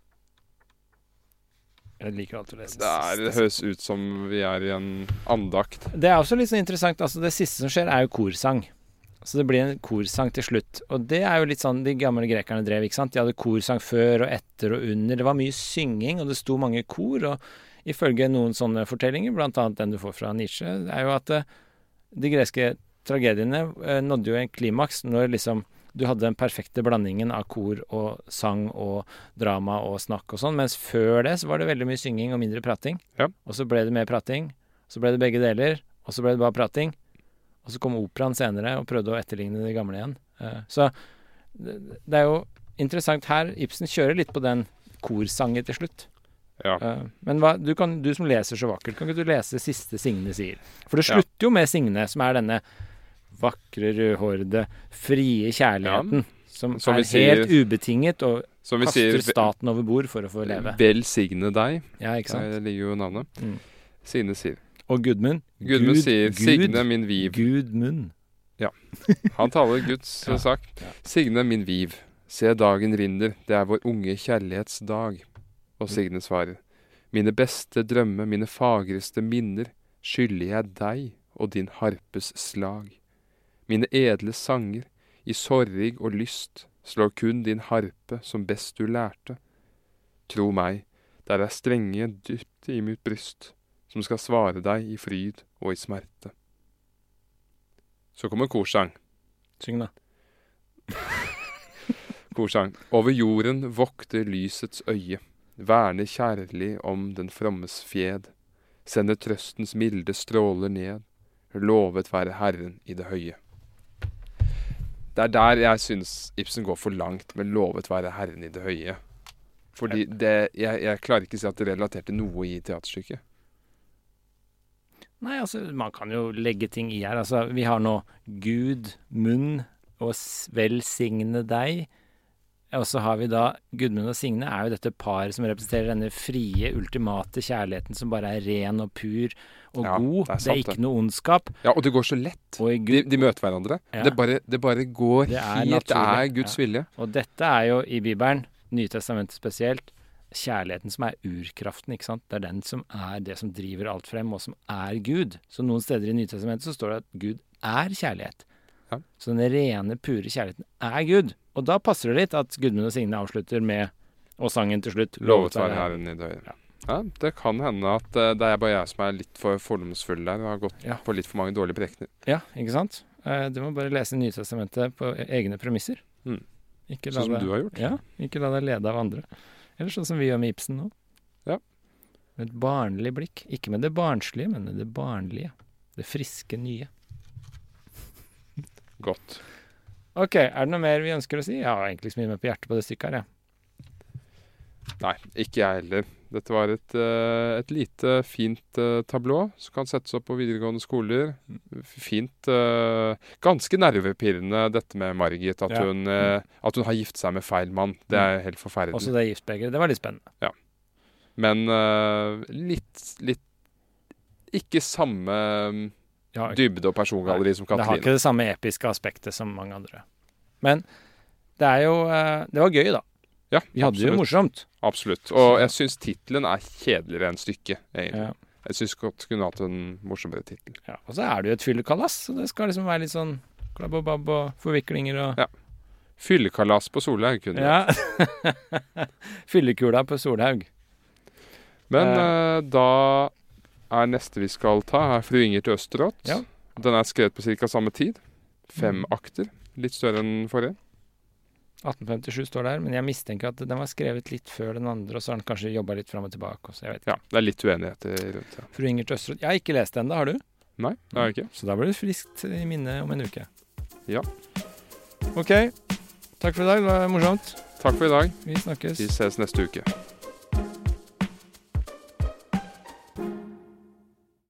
[SPEAKER 1] Jeg liker alltid å lese
[SPEAKER 2] Det, er, det høres ut som vi er i en andakt.
[SPEAKER 1] Det er også litt sånn interessant. Altså Det siste som skjer, er jo korsang. Så det blir en korsang til slutt. Og det er jo litt sånn de gamle grekerne drev, ikke sant. De hadde korsang før og etter og under. Det var mye synging, og det sto mange kor. Og ifølge noen sånne fortellinger, annet den du får fra Nietzsche, er jo at eh, de greske tragediene eh, nådde jo en klimaks når liksom du hadde den perfekte blandingen av kor og sang og drama og snakk og sånn, mens før det så var det veldig mye synging og mindre prating.
[SPEAKER 2] Ja.
[SPEAKER 1] Og så ble det mer prating, så ble det begge deler, og så ble det bare prating. Og så kom operaen senere og prøvde å etterligne det gamle igjen. Eh, Så det det er jo interessant her. Ibsen kjører litt på den korsangen til slutt.
[SPEAKER 2] Ja.
[SPEAKER 1] Eh, Men hva, du, kan, du som leser så vakkert, kan ikke du lese det siste Signe sier? For det
[SPEAKER 2] Ja.
[SPEAKER 1] slutter jo med Signe, som er denne vakre, rødhårede, frie kjærligheten. Som,
[SPEAKER 2] Som
[SPEAKER 1] er
[SPEAKER 2] sier-
[SPEAKER 1] helt ubetinget og kaster
[SPEAKER 2] sier,
[SPEAKER 1] staten over bord for å få leve.
[SPEAKER 2] velsigne deg.
[SPEAKER 1] Ja, ikke sant?
[SPEAKER 2] Der ligger jo navnet.
[SPEAKER 1] Mm.
[SPEAKER 2] Signe sier.
[SPEAKER 1] Og Gudmund.
[SPEAKER 2] Gudmund
[SPEAKER 1] Gud-
[SPEAKER 2] sier
[SPEAKER 1] Gud-
[SPEAKER 2] 'Signe min viv'.
[SPEAKER 1] Gudmund.
[SPEAKER 2] Han taler Guds
[SPEAKER 1] Ja.
[SPEAKER 2] sak. Signe min viv, se dagen rinner, det er vår unge kjærlighetsdag. Og Signe svarer, mine beste drømme, mine fagreste minner, skylder jeg deg og din harpes slag. Mine edle sanger, i sorrig og lyst, slår kun din harpe som best du lærte. Tro meg, der er strenge dypt i mitt bryst, som skal svare deg i fryd og i smerte. Så kommer korsang.
[SPEAKER 1] Syng, da.
[SPEAKER 2] Korsang. Over jorden vokter lysets øye, verner kjærlig om den frommes fjed, sender trøstens milde stråler ned, lovet være Herren i det høye. Det er der jeg syns Ibsen går for langt med 'lovet være Herren i det høye'. Fordi det, jeg, jeg klarer ikke å si at det relaterte noe i teaterstykket.
[SPEAKER 1] Nei, altså, man kan jo legge ting i her. Altså, vi har nå Gud, munn og velsigne deg. Og så har vi da Gudmund og Signe er jo dette paret som representerer denne frie, ultimate kjærligheten som bare er ren og pur og
[SPEAKER 2] Ja,
[SPEAKER 1] god.
[SPEAKER 2] det er
[SPEAKER 1] Det er, ikke noe ondskap.
[SPEAKER 2] Ja, og det går så lett. De, de møter hverandre.
[SPEAKER 1] Ja.
[SPEAKER 2] Det, bare, det bare går
[SPEAKER 1] Det er
[SPEAKER 2] helt Det er Guds
[SPEAKER 1] ja.
[SPEAKER 2] vilje.
[SPEAKER 1] Og dette er jo i Bibelen, Nytestamentet spesielt, kjærligheten som er urkraften, ikke sant. Det er den som er det som driver alt frem, og som er Gud. Så noen steder i Nytestamentet så står det at Gud er kjærlighet.
[SPEAKER 2] Ja.
[SPEAKER 1] Så den rene, pure kjærligheten er Gud. Og da passer det litt at Gudmund og Signe avslutter med og sangen til slutt.
[SPEAKER 2] Lovet være Herren i døgnet.
[SPEAKER 1] Ja.
[SPEAKER 2] Ja, det kan hende at eh, det er bare jeg som er litt for fordomsfull der og har gått
[SPEAKER 1] Ja.
[SPEAKER 2] på litt for mange dårlige prekener.
[SPEAKER 1] Ja, ikke sant? Eh, Du må bare lese Nytestamentet på egne premisser.
[SPEAKER 2] Mm.
[SPEAKER 1] Ikke la
[SPEAKER 2] Sånn som
[SPEAKER 1] deg-
[SPEAKER 2] du har gjort.
[SPEAKER 1] Ja, ikke la deg lede av andre. Eller sånn som vi gjør med Ibsen nå.
[SPEAKER 2] Ja.
[SPEAKER 1] Med et barnlig blikk. Ikke med det barnslige, men med det barnlige. Det friske nye.
[SPEAKER 2] Godt.
[SPEAKER 1] Ok, er det noe mer vi ønsker å si? Jeg har egentlig ikke så mye med på hjertet på det stykket her, jeg.
[SPEAKER 2] Nei, ikke jeg heller. Dette var et, eh, et lite, fint uh, tablå som kan settes opp på videregående skoler. Fint. eh, ganske nervepirrende dette med Margit. At,
[SPEAKER 1] Ja.
[SPEAKER 2] hun, eh, at hun har giftet seg med feil mann. Det er helt forferdelig.
[SPEAKER 1] Også det giftbegeret. Det var litt spennende. Ja.
[SPEAKER 2] Men eh, litt, litt Ikke samme mm,
[SPEAKER 1] Ja,
[SPEAKER 2] dybde og persongalleri som Katrine.
[SPEAKER 1] det har ikke det samme episke aspektet som mange andre. Men det er jo eh, Det var gøy, da.
[SPEAKER 2] Ja,
[SPEAKER 1] Vi hadde det jo morsomt.
[SPEAKER 2] Absolutt. Og jeg syns tittelen er kjedeligere enn stykket, egentlig.
[SPEAKER 1] Ja.
[SPEAKER 2] Jeg syns godt kunne hatt en morsommere tittel.
[SPEAKER 1] Ja, og så er det jo et fyllekalas, så det skal liksom være litt sånn klabb og babb og forviklinger og
[SPEAKER 2] Ja. Fyllekalas på Solhaug kunne det.
[SPEAKER 1] Ja. Fyllekula på Solhaug.
[SPEAKER 2] Men
[SPEAKER 1] eh,
[SPEAKER 2] da er neste vi skal ta, er 'Fru Inger til Østerått
[SPEAKER 1] Ja.
[SPEAKER 2] Den er skrevet på ca. samme tid. Fem
[SPEAKER 1] Mm.
[SPEAKER 2] akter. Litt større enn forrige.
[SPEAKER 1] 1857 står der, men jeg mistenker at den var skrevet litt før den andre, og så har den kanskje jobba litt fram og tilbake. Også.
[SPEAKER 2] Ja, Det er litt uenigheter rundt det.
[SPEAKER 1] Fru Inger til Østerått, Jeg har ikke lest den, da har du?
[SPEAKER 2] Nei, det har jeg ikke.
[SPEAKER 1] Så da blir det friskt i minne om en uke.
[SPEAKER 2] Ja.
[SPEAKER 1] OK. Takk for i dag. Det var morsomt.
[SPEAKER 2] Takk for i dag.
[SPEAKER 1] Vi snakkes.
[SPEAKER 2] Vi ses neste uke.